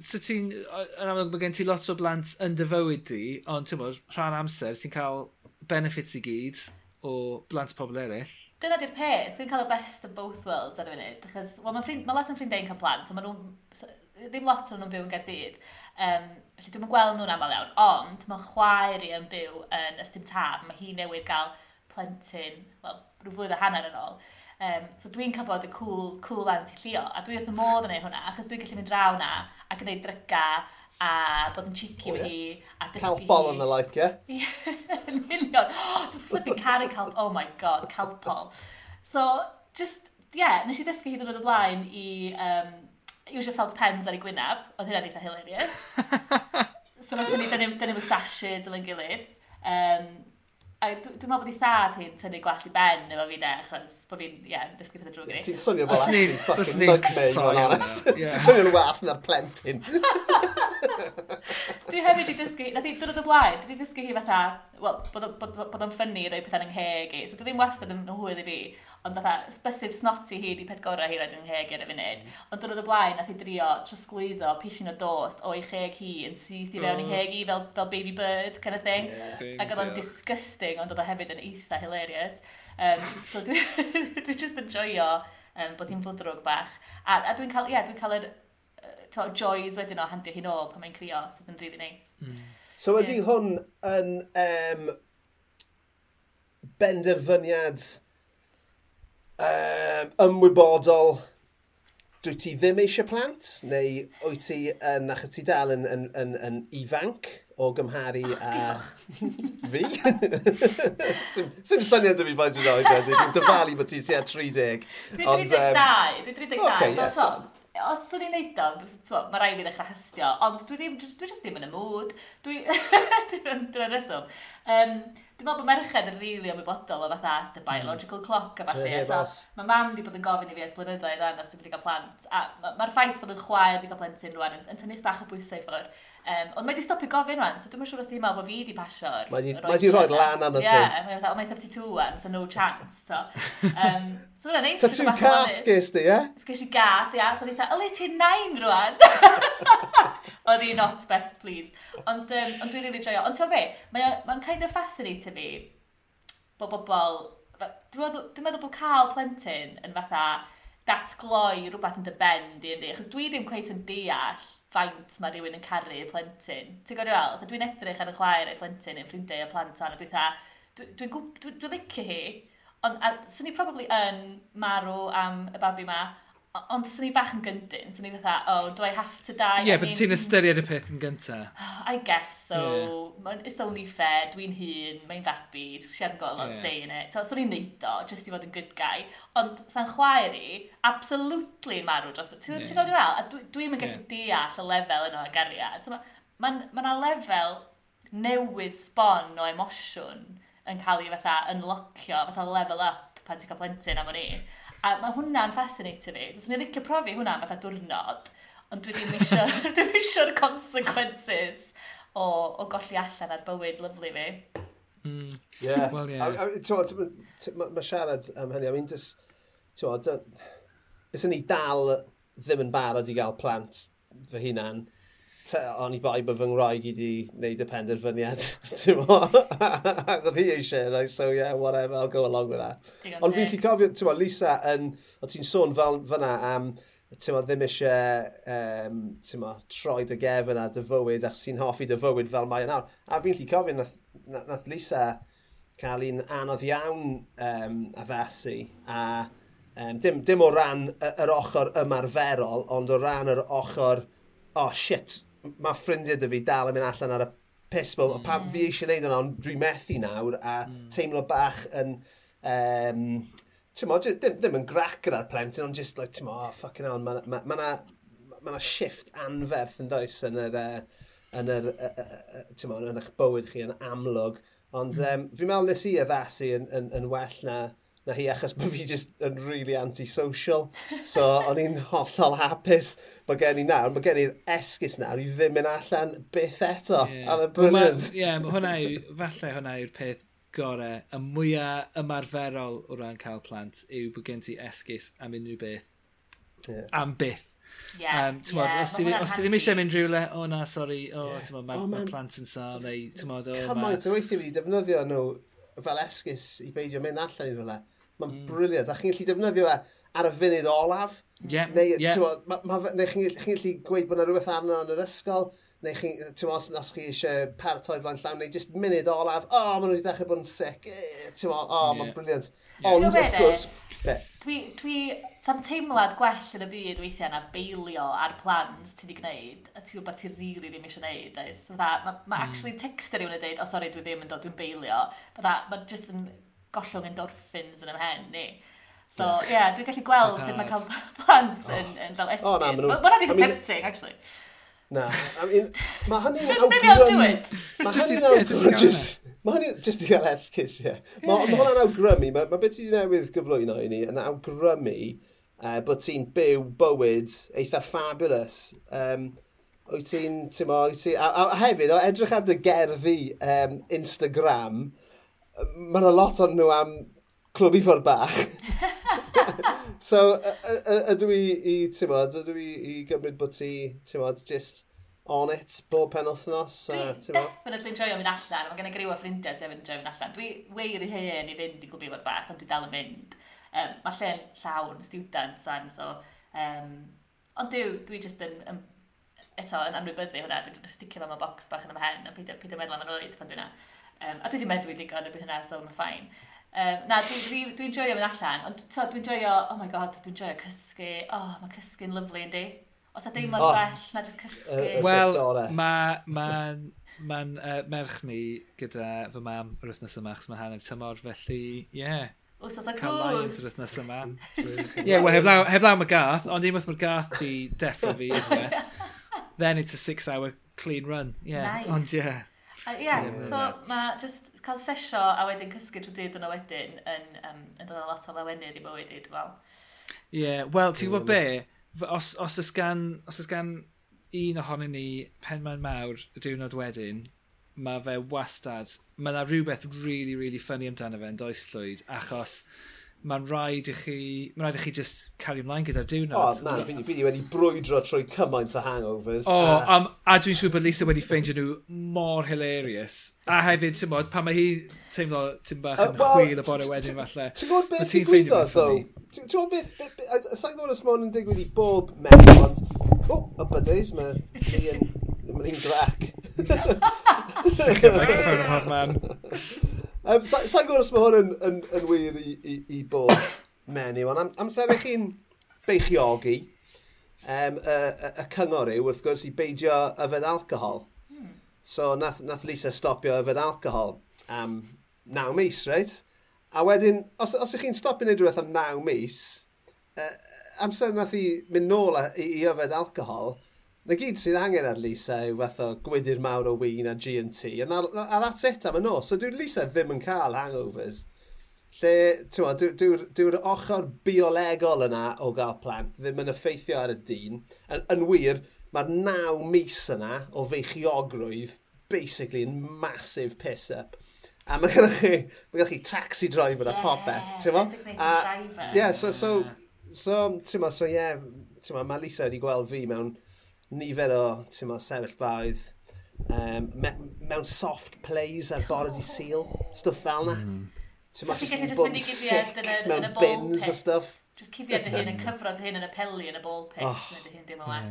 so ti'n, yn amlwg mae gen ti lot o blant yn dy fywyd di, ond ti'n bod, rhan amser, ti'n cael benefits i gyd, o blant pobl eraill. Dyna di'r peth, dwi'n cael y best of both worlds ar y funud, achos well, mae, ffrind, mae lot yn ffrindiau'n cael plant, ond nhw'n ddim lot o'n nhw'n byw yn Gerdydd. Um, felly dwi'n gweld nhw'n aml iawn, ond mae chwaer i yn byw yn ystym taf, mae hi newydd gael plentyn, wel, rhyw flwydd a hanner yn ôl. Um, so dwi'n cael bod y cool, cool anti llio, a dwi wrth y modd yn ei hwnna, achos dwi'n gallu mynd draw na a gwneud dryga a bod yn cheeky efo oh, yeah. hi. A dysgu... Cael bol yn y like, ie? Yn union. Dwi'n flipping caru cael... Oh my god, cael bol. So, just, ie, yeah, nes i ddysgu hi ddod o blaen i um, iwsio felt pens ar ei gwynaf. Oedd hynna'n eitha hilarious. so, mae'n ni dynnu ni'n mustaches efo'n gilydd. Um, A dwi'n meddwl bod i thad hi'n tynnu gwallt i ben efo fi de, achos bod fi'n, ie, yeah, dysgu pethau drwy fi. Ti'n swnio fel actually fucking nightmare, o'n honest. Ti'n swnio'n wath na'r plentyn. dwi hefyd i dysgu, na di, dwrnod y blaen, dwi wedi dysgu hi fatha, well, bod, bod, bod o'n ffynnu i roi pethau yng ngheg i. So dwi ddim wastad yn hwyl i fi, ond fatha, bysydd snoti hi di peth gorau hi roed yng ngheg i ar y funud. Ond dwrnod y blaen, nath i drio trosglwyddo pishin o dost o'i cheg hi yn syth i fewn i ngheg i fel, fel baby bird kind of thing. Yeah, Ac oedd o'n disgusting, ond oedd o hefyd yn eitha hilarious. Um, so dwi, dwi just yn joio um, bod hi'n flodrwg bach. A, a dwi'n cael, ie, yeah, dwi'n cael yr uh, joys wedyn o handio hi nôl pan mae'n crio, sydd so yn really nice. Mm. So ydy yeah. hwn yn um, benderfyniad um, ymwybodol dwi ti ddim eisiau plant, neu wyt ti yn, achos ti dal yn, yn, yn, yn ifanc o gymharu a fi? Sim syniad ym mi faint yn oed, dwi'n dyfalu bod ti tua 30. Dwi'n 32, dwi'n 32, okay, so yeah, so, os swn i'n neud o, t'wo, mae rai fi ddechrau hystio, ond dwi ddim, dwi, dwi ddim yn y mood, dwi, dyna'r reswm. Um, dwi'n meddwl bod merched yn rili really ymwybodol o fatha the biological clock a falle. Yeah, yeah, mae mam wedi bod yn gofyn i fi ers blynyddoedd rhan os dwi'n wedi cael plant, a mae'r ma ffaith bod yn chwaer wedi cael plentyn rwan yn, yn tynnu'ch bach o bwysau ffwrdd. Um, ond mae wedi stopio gofyn rwan, so dwi'n siŵr os ti'n meddwl bod fi di pasio'r... Mae di, mae di rhoi lan anna ti. Ie, mae'n dweud, o mae 32 wan, so no chance. So, um, so fyna neud. Ta ti'n cath ges di, ie? Ges i gath, ie. So dwi'n dweud, o le ti'n nain rwan? Oedd hi not best, please. Ond, um, ond dwi'n rili joio. Ond ti'n fe, mae'n mae kind of fascinating fi bod bobl... Dwi'n meddwl bod cael plentyn yn fatha datgloi rhywbeth yn dy ben, di, yndi? Achos dwi ddim cweith yn deall faint mae rhywun yn caru y plentyn. Ti'n gwybod i fel? Dwi'n edrych ar y chwaer a'i plentyn yn ffrindiau a plant ar a dwi'n dda, dwi'n dwi, dwi, dwi, dwi licio hi, ond swn i probably yn marw am y babi ma, Ond sy'n ni bach yn gyndyn, sy'n ni fatha, oh, do I have to die? Ie, yeah, but ti'n ystyried y peth yn gyntaf. I guess so. Yeah. It's only fair, dwi'n hun, mae'n fabi, she hasn't got a lot yeah. say in it. So, swn i'n neud o, just i fod yn good guy. Ond sa'n chwaer i, absolutely marw dros it. Ti'n yeah. gwybod i fel? A dwi'n mynd gallu yeah. deall y lefel yno y gariad. So, mae'n ma, ma lefel newydd sbon o emosiwn yn cael ei fatha unlockio, fatha level up pan ti'n cael plentyn am o'n i. A mae hwnna'n fascinating fi. Os ni'n licio profi hwnna fatha diwrnod, ond dwi ddim eisiau, dwi eisiau'r consequences o, o golli allan ar bywyd lyflu fi. Mm. Yeah. Well, yeah. Mae siarad am hynny, I mean, just, ti'n bys ni dal ddim yn barod i gael plant fy hunan, o'n i bai bod fy ngwraig i wedi gwneud y penderfyniad, ti'n mo? Ac oedd hi eisiau, right, so yeah, whatever, I'll go along with that. Ond fi'n lli cofio, ti'n mo, Lisa, yn, o ti'n sôn fel fyna am, ti'n mo, ddim eisiau, um, ti'n mo, troi dy gefn a dy fywyd, ac sy'n hoffi dy fywyd fel mae yna. A fi'n lli cofio, nath, nath Lisa cael un anodd iawn um, addasi, a um, dim, dim o ran yr ochr ymarferol, ond o ran yr ochr, oh shit, mae ffrindiau dy fi dal yn mynd allan ar y pisbol. Mm. Pam fi eisiau gwneud hwnna, ond dwi methu nawr, a mm. teimlo bach yn... Um, Tymo, ddim, ddim yn grac ar plentyn, ond just like, tymo, oh, fucking hell, mae ma, ma, ma, ma shift anferth yn does yn yr, uh, yn yr, uh, uh, tymo, yn eich bywyd chi yn amlwg. Ond mm. um, fi'n meddwl nes i addasu yn, yn, yn well na na hi achos bod fi just yn really antisocial. So, o'n i'n hollol hapus bod gen i nawr, mae gen i'r esgus nawr i ddim mynd allan byth eto. Yeah. A mae'n brilliant. Ie, yeah, mae hwnna yw, falle hwnna yw'r peth gorau, y mwyaf ymarferol o ran cael plant yw bod gen ti esgus am unrhyw beth. Yeah. Am byth. Yeah, um, yeah, os ti ddim eisiau mynd rhywle, o oh, na, sori, o, oh, yeah. mae oh, ma plant yn sal, neu, ti'n modd, o, oh. Cymaint o weithio fi, defnyddio nhw fel esgus i beidio mynd allan i rhywle. Mae'n mm. briliant. A chi'n gallu defnyddio e ar y funud olaf. Yeah, neu, yeah. Ma, ma, neu chi'n gallu gweud bod yna rhywbeth arno yn yr ysgol, neu chi'n tywa, os, os chi eisiau paratoi flaen llawn, neu just munud olaf, o, oh, maen nhw wedi dechrau bod yn sic, e, tywa, o, oh, yeah. mae'n briliant. Yeah. Ond, wrth gwrs. Dwi, dwi, sa'n teimlad gwell yn y byd weithiau na beilio ar plans ti wedi gwneud, a ti'n gwybod ti'n rili really ddim eisiau gwneud. Mae ma mm. actually texter rhywun yn dweud, o oh, sori, dwi ddim yn dod, dwi'n beilio. Mae just yn gollwng endorphins yn ymhen ni. So, ie, yeah, dwi'n gallu gweld sut mae cael plant yn, yn fel esgus. Oh, na, maen. Mae'n rhaid tempting, actually. Na, I mean, mae hynny awgrym... Maybe I'll do it. Mae hynny'n awgrym... Mae hynny'n just i gael esgus, ie. Mae hwnna'n awgrymu, mae ma beth i newydd gyflwyno i ni yn awgrymu uh, bod ti'n byw bywyd eitha fabulous. Um, wyt ti'n, ti'n mo, ti... A, a, hefyd, o edrych ar dy gerddi um, Instagram, mae yna lot o'n nhw am clwb i ffordd bach. so, ydw i i, ti'n bod, ydw i i gymryd bod ti, ti'n bod, just on it bob pen wythnos? Dwi definitely'n joio mynd allan, mae gen i griw o ffrindiau sy'n yn joio mynd allan. Dwi weir i hyn i fynd i glwb i fod bach, ond dwi dal yn mynd. Um, mae lle'n llawn, students, am, so... Um, ond dwi, dwi just yn, yn eto yn anwybyddu hwnna, dwi'n sticio fo mewn bocs bach yn ymhen, a peidio, peidio meddwl am yn oed pan dwi'n na. Um, a dwi wedi meddwi digon y bydd hynna, so mae'n ffain. Um, na, dwi'n dwi, dwi, dwi joio mynd allan, ond dwi'n joio, oh my god, dwi'n joio cysgu, oh, mae cysgu'n lyflu yn di. Os a ddim oh, bell mm. na jyst cysgu. Wel, mae ma, ma uh, merch ni gyda fy mam yr wythnos yma, achos mae hanner tymor, felly, ie. Yeah. Wsos a cws. yr wythnos yma. Ie, wel, heblaw, heblaw mae gath, ond unwaith mae'r gath di deffro fi. Then it's a six hour clean run, yeah. Nice. Ond, ie. yeah. Uh, yeah, yeah, so yeah. mae just cael sesio a wedyn cysgu trwy dyd yna wedyn yn, um, yn dod o lot o lawenydd i bywyd i, dwi'n Ie, wel, ti'n gwybod be? Os, os ys gan, os ys gan un ohonyn ni pen mewn mawr y diwrnod wedyn, mae fe wastad, mae yna rhywbeth really, really funny amdano fe yn does llwyd, achos mae'n rhaid i chi, mae'n rhaid i chi just cario ymlaen gyda'r diwrnod. O, oh, man, fi, fi wedi brwydro trwy cymaint o hangovers. O, oh, a, um, a dwi'n siŵr bod Lisa wedi ffeindio nhw mor hilarious. A hefyd, ti'n bod, pan mae hi teimlo tim bach yn uh, well, chwil y bore wedyn falle. Ti'n gwybod beth i gwyddo, ddo? Ti'n gwybod beth, sa'n gwybod os ma'n yn digwydd i bob mewn, ond, o, y bydys, mae hi yn, mae'n un grac. Ddechrau, mae'n gyffro'n o'r man. Um, Sa'n sa gwrs mae hwn yn, yn, yn wir i, i, i bod menyw, ond am, amser eich chi'n beichiogi, um, y, y, y cyngor yw wrth gwrs i beidio yfed alcohol. Hmm. So nath, nath Lisa stopio yfed alcohol am naw mis, reit? A wedyn, os, os ych chi'n stopio wneud rhywbeth am naw mis, uh, amser nath i mynd nôl i, i yfed alcohol, Na gyd sydd angen ar Lisa yw fath o gwydyr mawr o win a G&T, a, a, a that's it am y nos. So dwi'n Lisa ddim yn cael hangovers. Lle, ti'n dwi'n dwi, dwi, dwi ochr biolegol yna o gael plant, ddim yn effeithio ar y dyn. Yn, yn wir, mae'r naw mis yna o feichiogrwydd basically yn massive piss-up. A mae gennych chi, mae gennych chi taxi driver yeah, a popeth, ti'n mo? A, yeah, so, so, so, ti'n mo, so, yeah, ti'n mo, mae Lisa wedi gweld fi mewn nifer o mo, sefyllfaoedd um, me mewn soft plays ar bore di seal, stwff fel na. Mm. Ti'n gallu just bod sick mewn bins a stuff. Just cuddio dy hyn mm. yn cyfro dy hyn yn y peli yn y ball pit, oh. neu dy hyn dim yn well.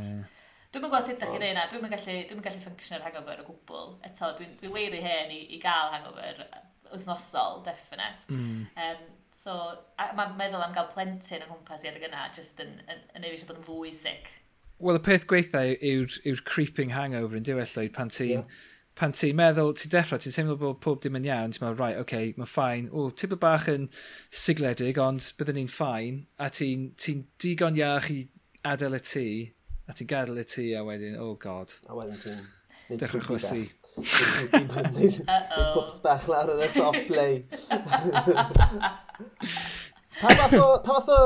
Dwi'n mynd gweld sut ydych chi'n ei wneud, dwi'n mynd gallu, dwi gallu ffungsio'r hangover o gwbl. Eto, dwi'n dwi leiri hen i, i gael hangover wythnosol, definite. Mm. Um, so, mae'n meddwl am gael plentyn yn gwmpas i adeg yna, just yn, yn, yn, yn bod yn fwy sick. Wel, y peth gweitha yw'r yw creeping hangover yn diwedd llwyd pan ti'n... Yeah. Pan ti'n meddwl, ti'n deffro, ti'n teimlo bod pob dim yn iawn, ti'n meddwl, right, oce, okay, mae'n ffain. O, ti'n bod bach yn sigledig, ond byddwn ni'n ffain, a ti'n ti digon iach i adael y tŷ, a ti'n gadael y tŷ, a wedyn, oh god. A wedyn ti'n... Dechrau chwysu. Pwps bach lawr yn y soft play. pa fath o, pa fath o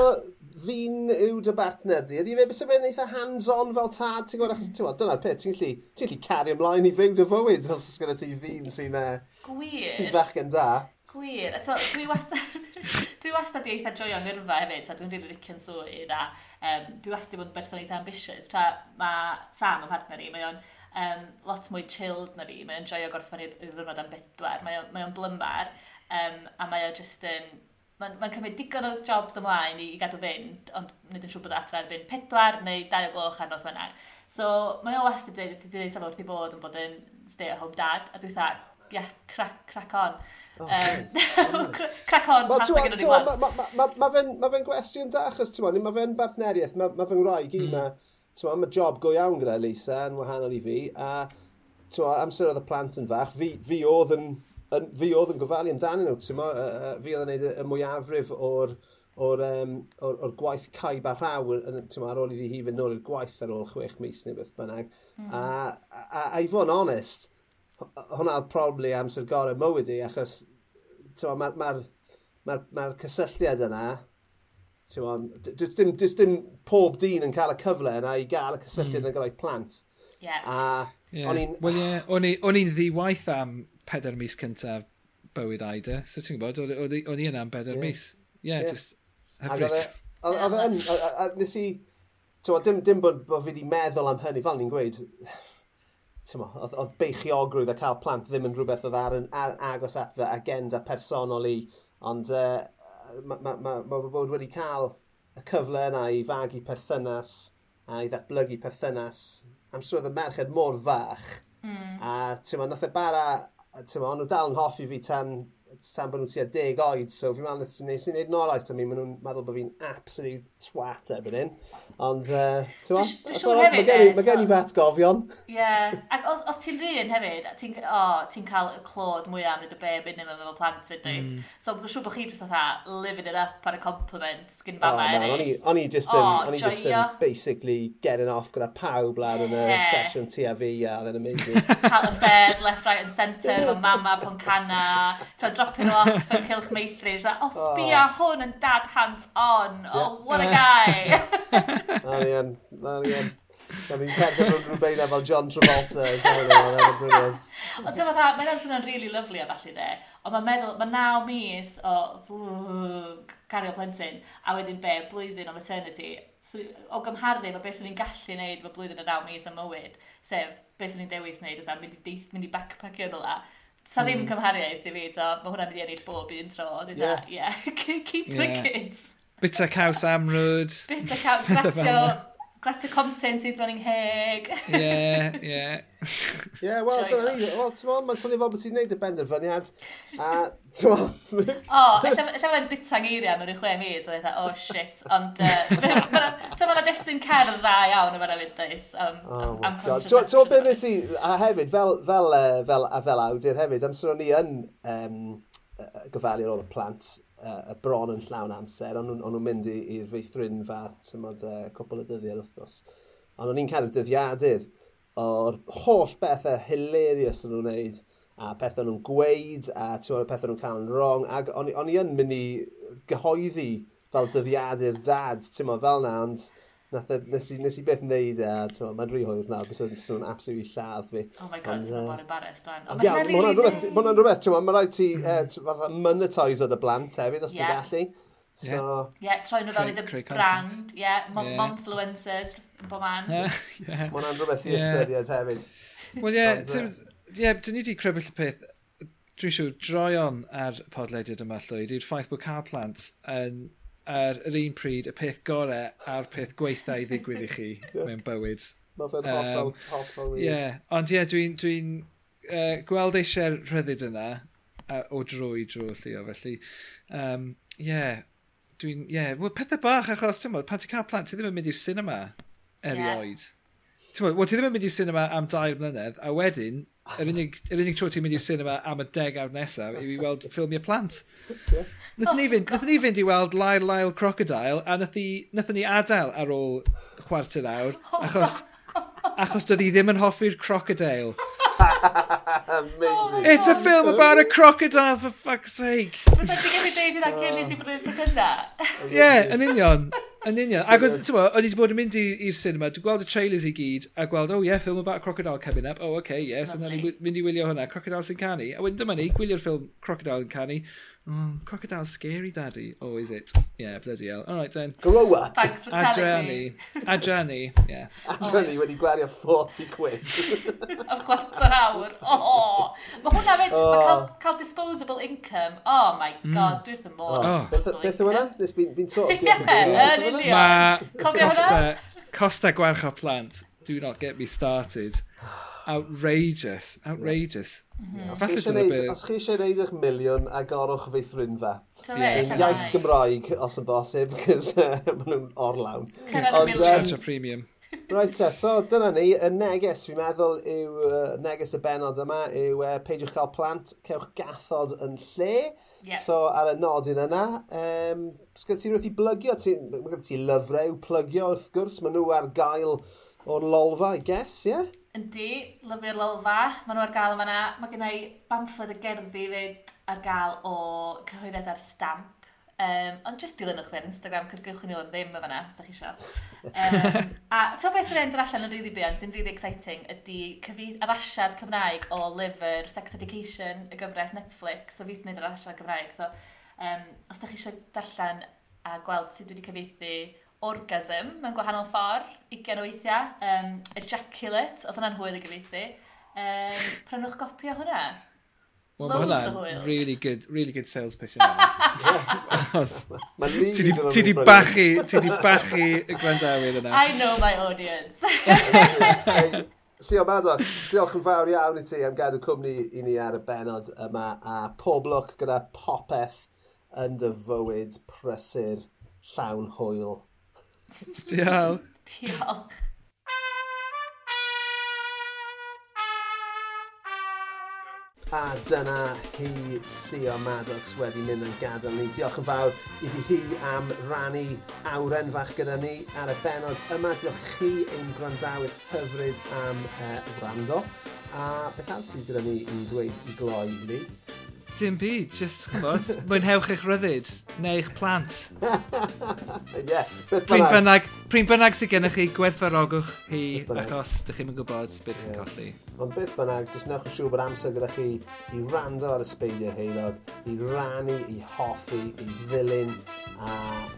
ddyn yw dy bartner di? Ydy fe bys fe'n eitha hands-on fel tad? Ti'n gwybod, achos ti'n dyna'r peth, ti'n gallu, ti gallu cario ymlaen i fyw dy fywyd os oes gyda ti ddyn sy'n... E, Gwir. Ti'n fach yn da. Gwir. Eto, dwi wastad, dwi wastad di eitha joio nyrfa hefyd, a dwi'n rili licio'n swydd, a um, dwi wastad di bod yn berson eitha ambitious. Tra mae Sam, yn partner i, mae o'n um, lot mwy chilled na fi, mae o'n joio gorffen i'r ddwrnod am bedwar, mae o'n blymar, um, a mae o'n just yn mae'n ma cymryd digon o jobs ymlaen i, i gadw fynd, ond nid yn siŵr bod adre erbyn pedwar neu dau o gloch ar nos wener. So mae o wastad wedi dweud, dweud sylw wrth i bod yn bod yn stay at home dad, a dwi'n dweud, yeah, crack, crack on. Crac on, tasau gyda ni gwaith. Mae fe'n gwestiwn da, achos mae fe'n bartneriaeth, mae ma fe'n wraig i mm. ma, mae job go iawn gyda Lisa yn wahanol i fi, a amser oedd y plant yn fach, fi, fi oedd yn fi oedd yn gofalu amdanyn nhw, ti'n uh, uh, fi oedd yn gwneud y, y mwyafrif o'r, o'r, um, or, or gwaith caib a rhaw, ti'n ar ôl i fi hif yn ôl i'r gwaith ar ôl chwech mis neu beth bynnag. Mm. A, a, a, a i fod yn onest, hwnna oedd probably amser gorau mywyd i, achos mae'r ma, ma, ma, ma cysylltiad yna, Does dim, does dim pob dyn yn cael y cyfle yna i gael y cysylltiad mm. yn gael ei plant. Yeah. A, yeah. O'n i'n... Wel ie, yeah, o'n i'n ddiwaith am pedair mis cyntaf bywyd Aida. So ti'n gwybod, o'n i yna am bedair yeah. mis. Ie, yeah, yeah. just hyfryd. Oedd e, e yn, nes i, ti'n dim, dim bod, bod fi wedi meddwl am hynny, fel ni'n gweud, oedd beichiogrwydd a cael plant ddim yn rhywbeth oedd ar, ar, agos at fy agenda personol i, ond uh, mae ma, ma, ma bod wedi cael y cyfle yna i fagu perthynas a i ddatblygu perthynas am swydd y merched mor fach. Mm. A ti'n ma, nath e bara a ti'n ma, nhw dal yn hoffi fi tan tan bod nhw tua deg oed, so fi'n meddwl nes i wneud nolaeth, a mi maen nhw'n meddwl bod fi'n absolute twat erbyn hyn. Ond, uh, ti'n meddwl, mae gen i fat gofion. Ie, yeah. ac os, os ti'n rhywun hefyd, ti'n oh, ti cael y clod mwyaf yn y beb yn efo plant fyd dweud. Mm. So, mae'n siŵr bod chi jyst atha, living it up ar y compliment gyn fama oh, eraill. O'n i just, yn, oh, um, just um, basically getting off gyda pawb lawr yn y sesiwn tu a fi, a then amazing. Cael affairs left, right and centre, fy mama, poncana, ti'n drop dropio nhw off yn cilch meithri. So, oh, sbia oh. hwn yn dad hands on. Oh, what a guy. Na ni yn, na ni yn. Da ni'n cerdded rhwng rhywbeth fel John Travolta. Ond ti'n dda, mae'n amser yn really lovely a falle de. Ond mae'n meddwl, mae naw mis o flwg, cario plentyn, a wedyn be, blwyddyn o maternity. So, o gymharu, mae beth sy'n ni'n gallu wneud fo blwyddyn o naw mis am mywyd, sef beth sy'n ni'n dewis wneud, yna mynd i, deith, mynd i backpackio yna. Sa ddim hmm. cymhariaeth i fi, to. Mae hwnna'n mynd i ennill bob un tro. Yeah. yeah. Keep the kids. Bita caws amrwyd. Bita caws gratio. Gret o content sydd fan i'n heg. Ie, ie. Ie, wel, dyna ni. Wel, ti'n meddwl, mae'n swnio fel bod ti'n gwneud y benderfyniad. A, ti'n meddwl... O, efallai fydda'n bita'n eiriau mewn rhyw chwe mis, a dweud, e, oh shit. Ond, ti'n meddwl, destyn cerdd dda iawn yma'n mynd dweud. Am Ti'n meddwl, beth nes i, a hefyd, fel, fel, fel, a fel awdur hefyd, amser o'n i yn um, gyfalu ar ôl y plant, uh, y bron yn llawn amser, ond nhw'n nhw mynd i'r feithrin fa tymod, uh, cwpl o dyddiau'r wythnos. Ond o'n i'n cael dyddiadur o'r holl bethau hilarious o'n nhw'n wneud, a pethau nhw'n gweud, a tywod, pethau nhw'n cael yn wrong, ac o'n, on i yn mynd i gyhoeddi fel dyddiadur dad, ti'n fel na, ond nath, nes, i, nes i beth wneud e, a mae'n rhy hwyr nawr, bys nhw'n absolutely lladd fi. Oh my god, sy'n bod embarrassed dan. Ie, mae hwnna'n rhywbeth, mae hwnna'n rhywbeth, mae'n rhaid ti monetise o dy blant hefyd, os ti'n gallu. So, ie, troi nhw fel i dy brand, ie, momfluencers, bo man. Mae hwnna'n rhywbeth i ystyried hefyd. Wel ie, ie, dyn ni wedi crebyll y peth, dwi'n siŵr, droion ar podlediad yma llwyd yw'r ffaith bod cael plant yn ar yr un pryd y peth gorau a'r peth gweithau i ddigwydd i chi yeah. mewn bywyd. Mae fe'n hollol, um, hollol wir. Ond ie, dwi'n dwi uh, gweld eisiau'r rhyddid yna uh, o dro i dro llio, felly, um, yeah, dwi'n, ie, yeah. well, pethau bach achos, ti'n modd, pan ti'n cael plant, ti ddim yn mynd i'r cinema erioed. Yeah. Wel, ti ddim yn mynd i'r cinema am dair mlynedd, a wedyn, yr ah. unig, yr unig tro ti'n mynd i'r cinema am y deg awr nesaf yw i weld ffilmiau plant. Nethon ni fynd, nethon ni fynd i weld Lyle Lyle Crocodile, a nethon ni adael ar ôl chwarter awr, achos, achos doedd hi ddim yn hoffi'r crocodile. Amazing. It's a film about a crocodile, for fuck's sake. Fysa'n digwydd gallu ddeud hynna cyn i ti bod yn tecynna? Ie, yn union. Yn union. Ac oedd, ti'n o'n i wedi bod yn mynd i'r cinema, dwi'n gweld y trailers i gyd, a gweld, oh yeah, film about a crocodile coming up, oh okay, yes, Lovely. and then mynd i wylio hwnna, Crocodile sy'n canu. A wedyn dyma ni, gwylio'r ffilm Crocodile yn canu, Oh, crocodile scary, daddy. Oh, is it? Yeah, bloody hell. All right, then. Grow up. Thanks for telling Adrani. me. Adrani, yeah. Adrani oh. wedi gwario 40 quid. O'r chwarter awr. Oh, mae hwnna fyd, oh. mae cael, cael disposable income. Oh my mm. god, mm. dwi wrth y môr. Oh. Beth, Beth yw hwnna? Nes fi'n fi sort of diolch yn gynnu. Mae costa, costa gwerch o plant. Do not get me started outrageous. Outrageous. Mhm. Yeah. Os chi eisiau neud eich miliwn a gorwch fe ffrinfa. Yn iaith Gymraeg, os yn bosib, cys e, maen nhw'n orlawn. Cyrraedd y miliwn. premium. Right, te, so dyna ni, y neges, fi'n meddwl, yw uh, neges y benod yma, yw uh, peidiwch cael plant, cewch gathod yn lle. Yep. So ar y nodyn yna, um, sgwrs ti wrth i blygio, mae gen ti lyfrau i'w plygio wrth gwrs, maen nhw ar gael o'r lolfa, I guess, ie? Yeah? Yndi, lyfio'r lolfa. Mae nhw ar gael yma na. Mae gen i bamffled y gerddi fyd ar gael o cyhoeddiad ar stamp. Um, ond jyst dilynwch fi ar Instagram, cos gywch chi nhw'n ddim yma na, os da chi eisiau. Um, a to beth sy'n edrych allan yn rili really sy'n rili really exciting, ydy cyfyd, addasiad Cymraeg o lyfr Sex Education, y gyfres Netflix, so fi sy'n neud yr addasiad Cymraeg. So, um, os da chi eisiau darllen a gweld sut dwi wedi cyfeithi orgasm mewn gwahanol ffordd, 20 o weithiau, um, ejaculate, oedd hwnna'n hwyl i gyfeithi. Um, prynwch gopi o hwnna. Wel, mae hwnna'n really good, really good sales pitch yna. Ti di bachu, ti di bachu y grandawyr yna. I know my audience. Llio Maddox, diolch yn fawr iawn i ti am gadw cwmni i ni ar y benod yma a pob lwc gyda popeth yn dy fywyd prysur llawn hwyl Diolch. Diolch. A dyna hi Llio Maddox wedi mynd yn gadael ni. Diolch yn fawr iddi hi am rannu awren fach gyda ni ar y benod yma. Diolch chi ein gwrandawyr hyfryd am uh, wrando. A beth arall sydd gyda ni i ddweud i gloi ni? dim byd, just, chymod, mwynhewch eich ryddid, neu eich plant. Ie, pryn bynnag. Pryn bynnag sydd gennych chi, gwerthfarogwch hi, achos dych chi'n gwybod beth chi'n yeah. colli. Ond beth bynnag, jyst newch yn siŵr bod amser gyda chi i rando ar y sbeidio heilog, i rannu, i hoffi, i ddilyn, a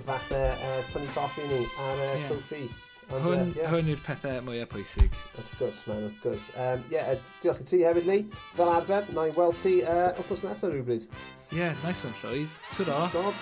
falle uh, prynu goffi ni ar uh, yeah. cwffi. And, hwn uh, yeah. hwn yw'r pethau mwyaf pwysig. Wrth gwrs, man, wrth gwrs. Um, yeah, diolch i ti hefyd, Lee. Fel arfer, na i weld ti uh, wrthnos nesaf rhywbryd. Ie, yeah, nice one, Llywyd. Twro. Stop.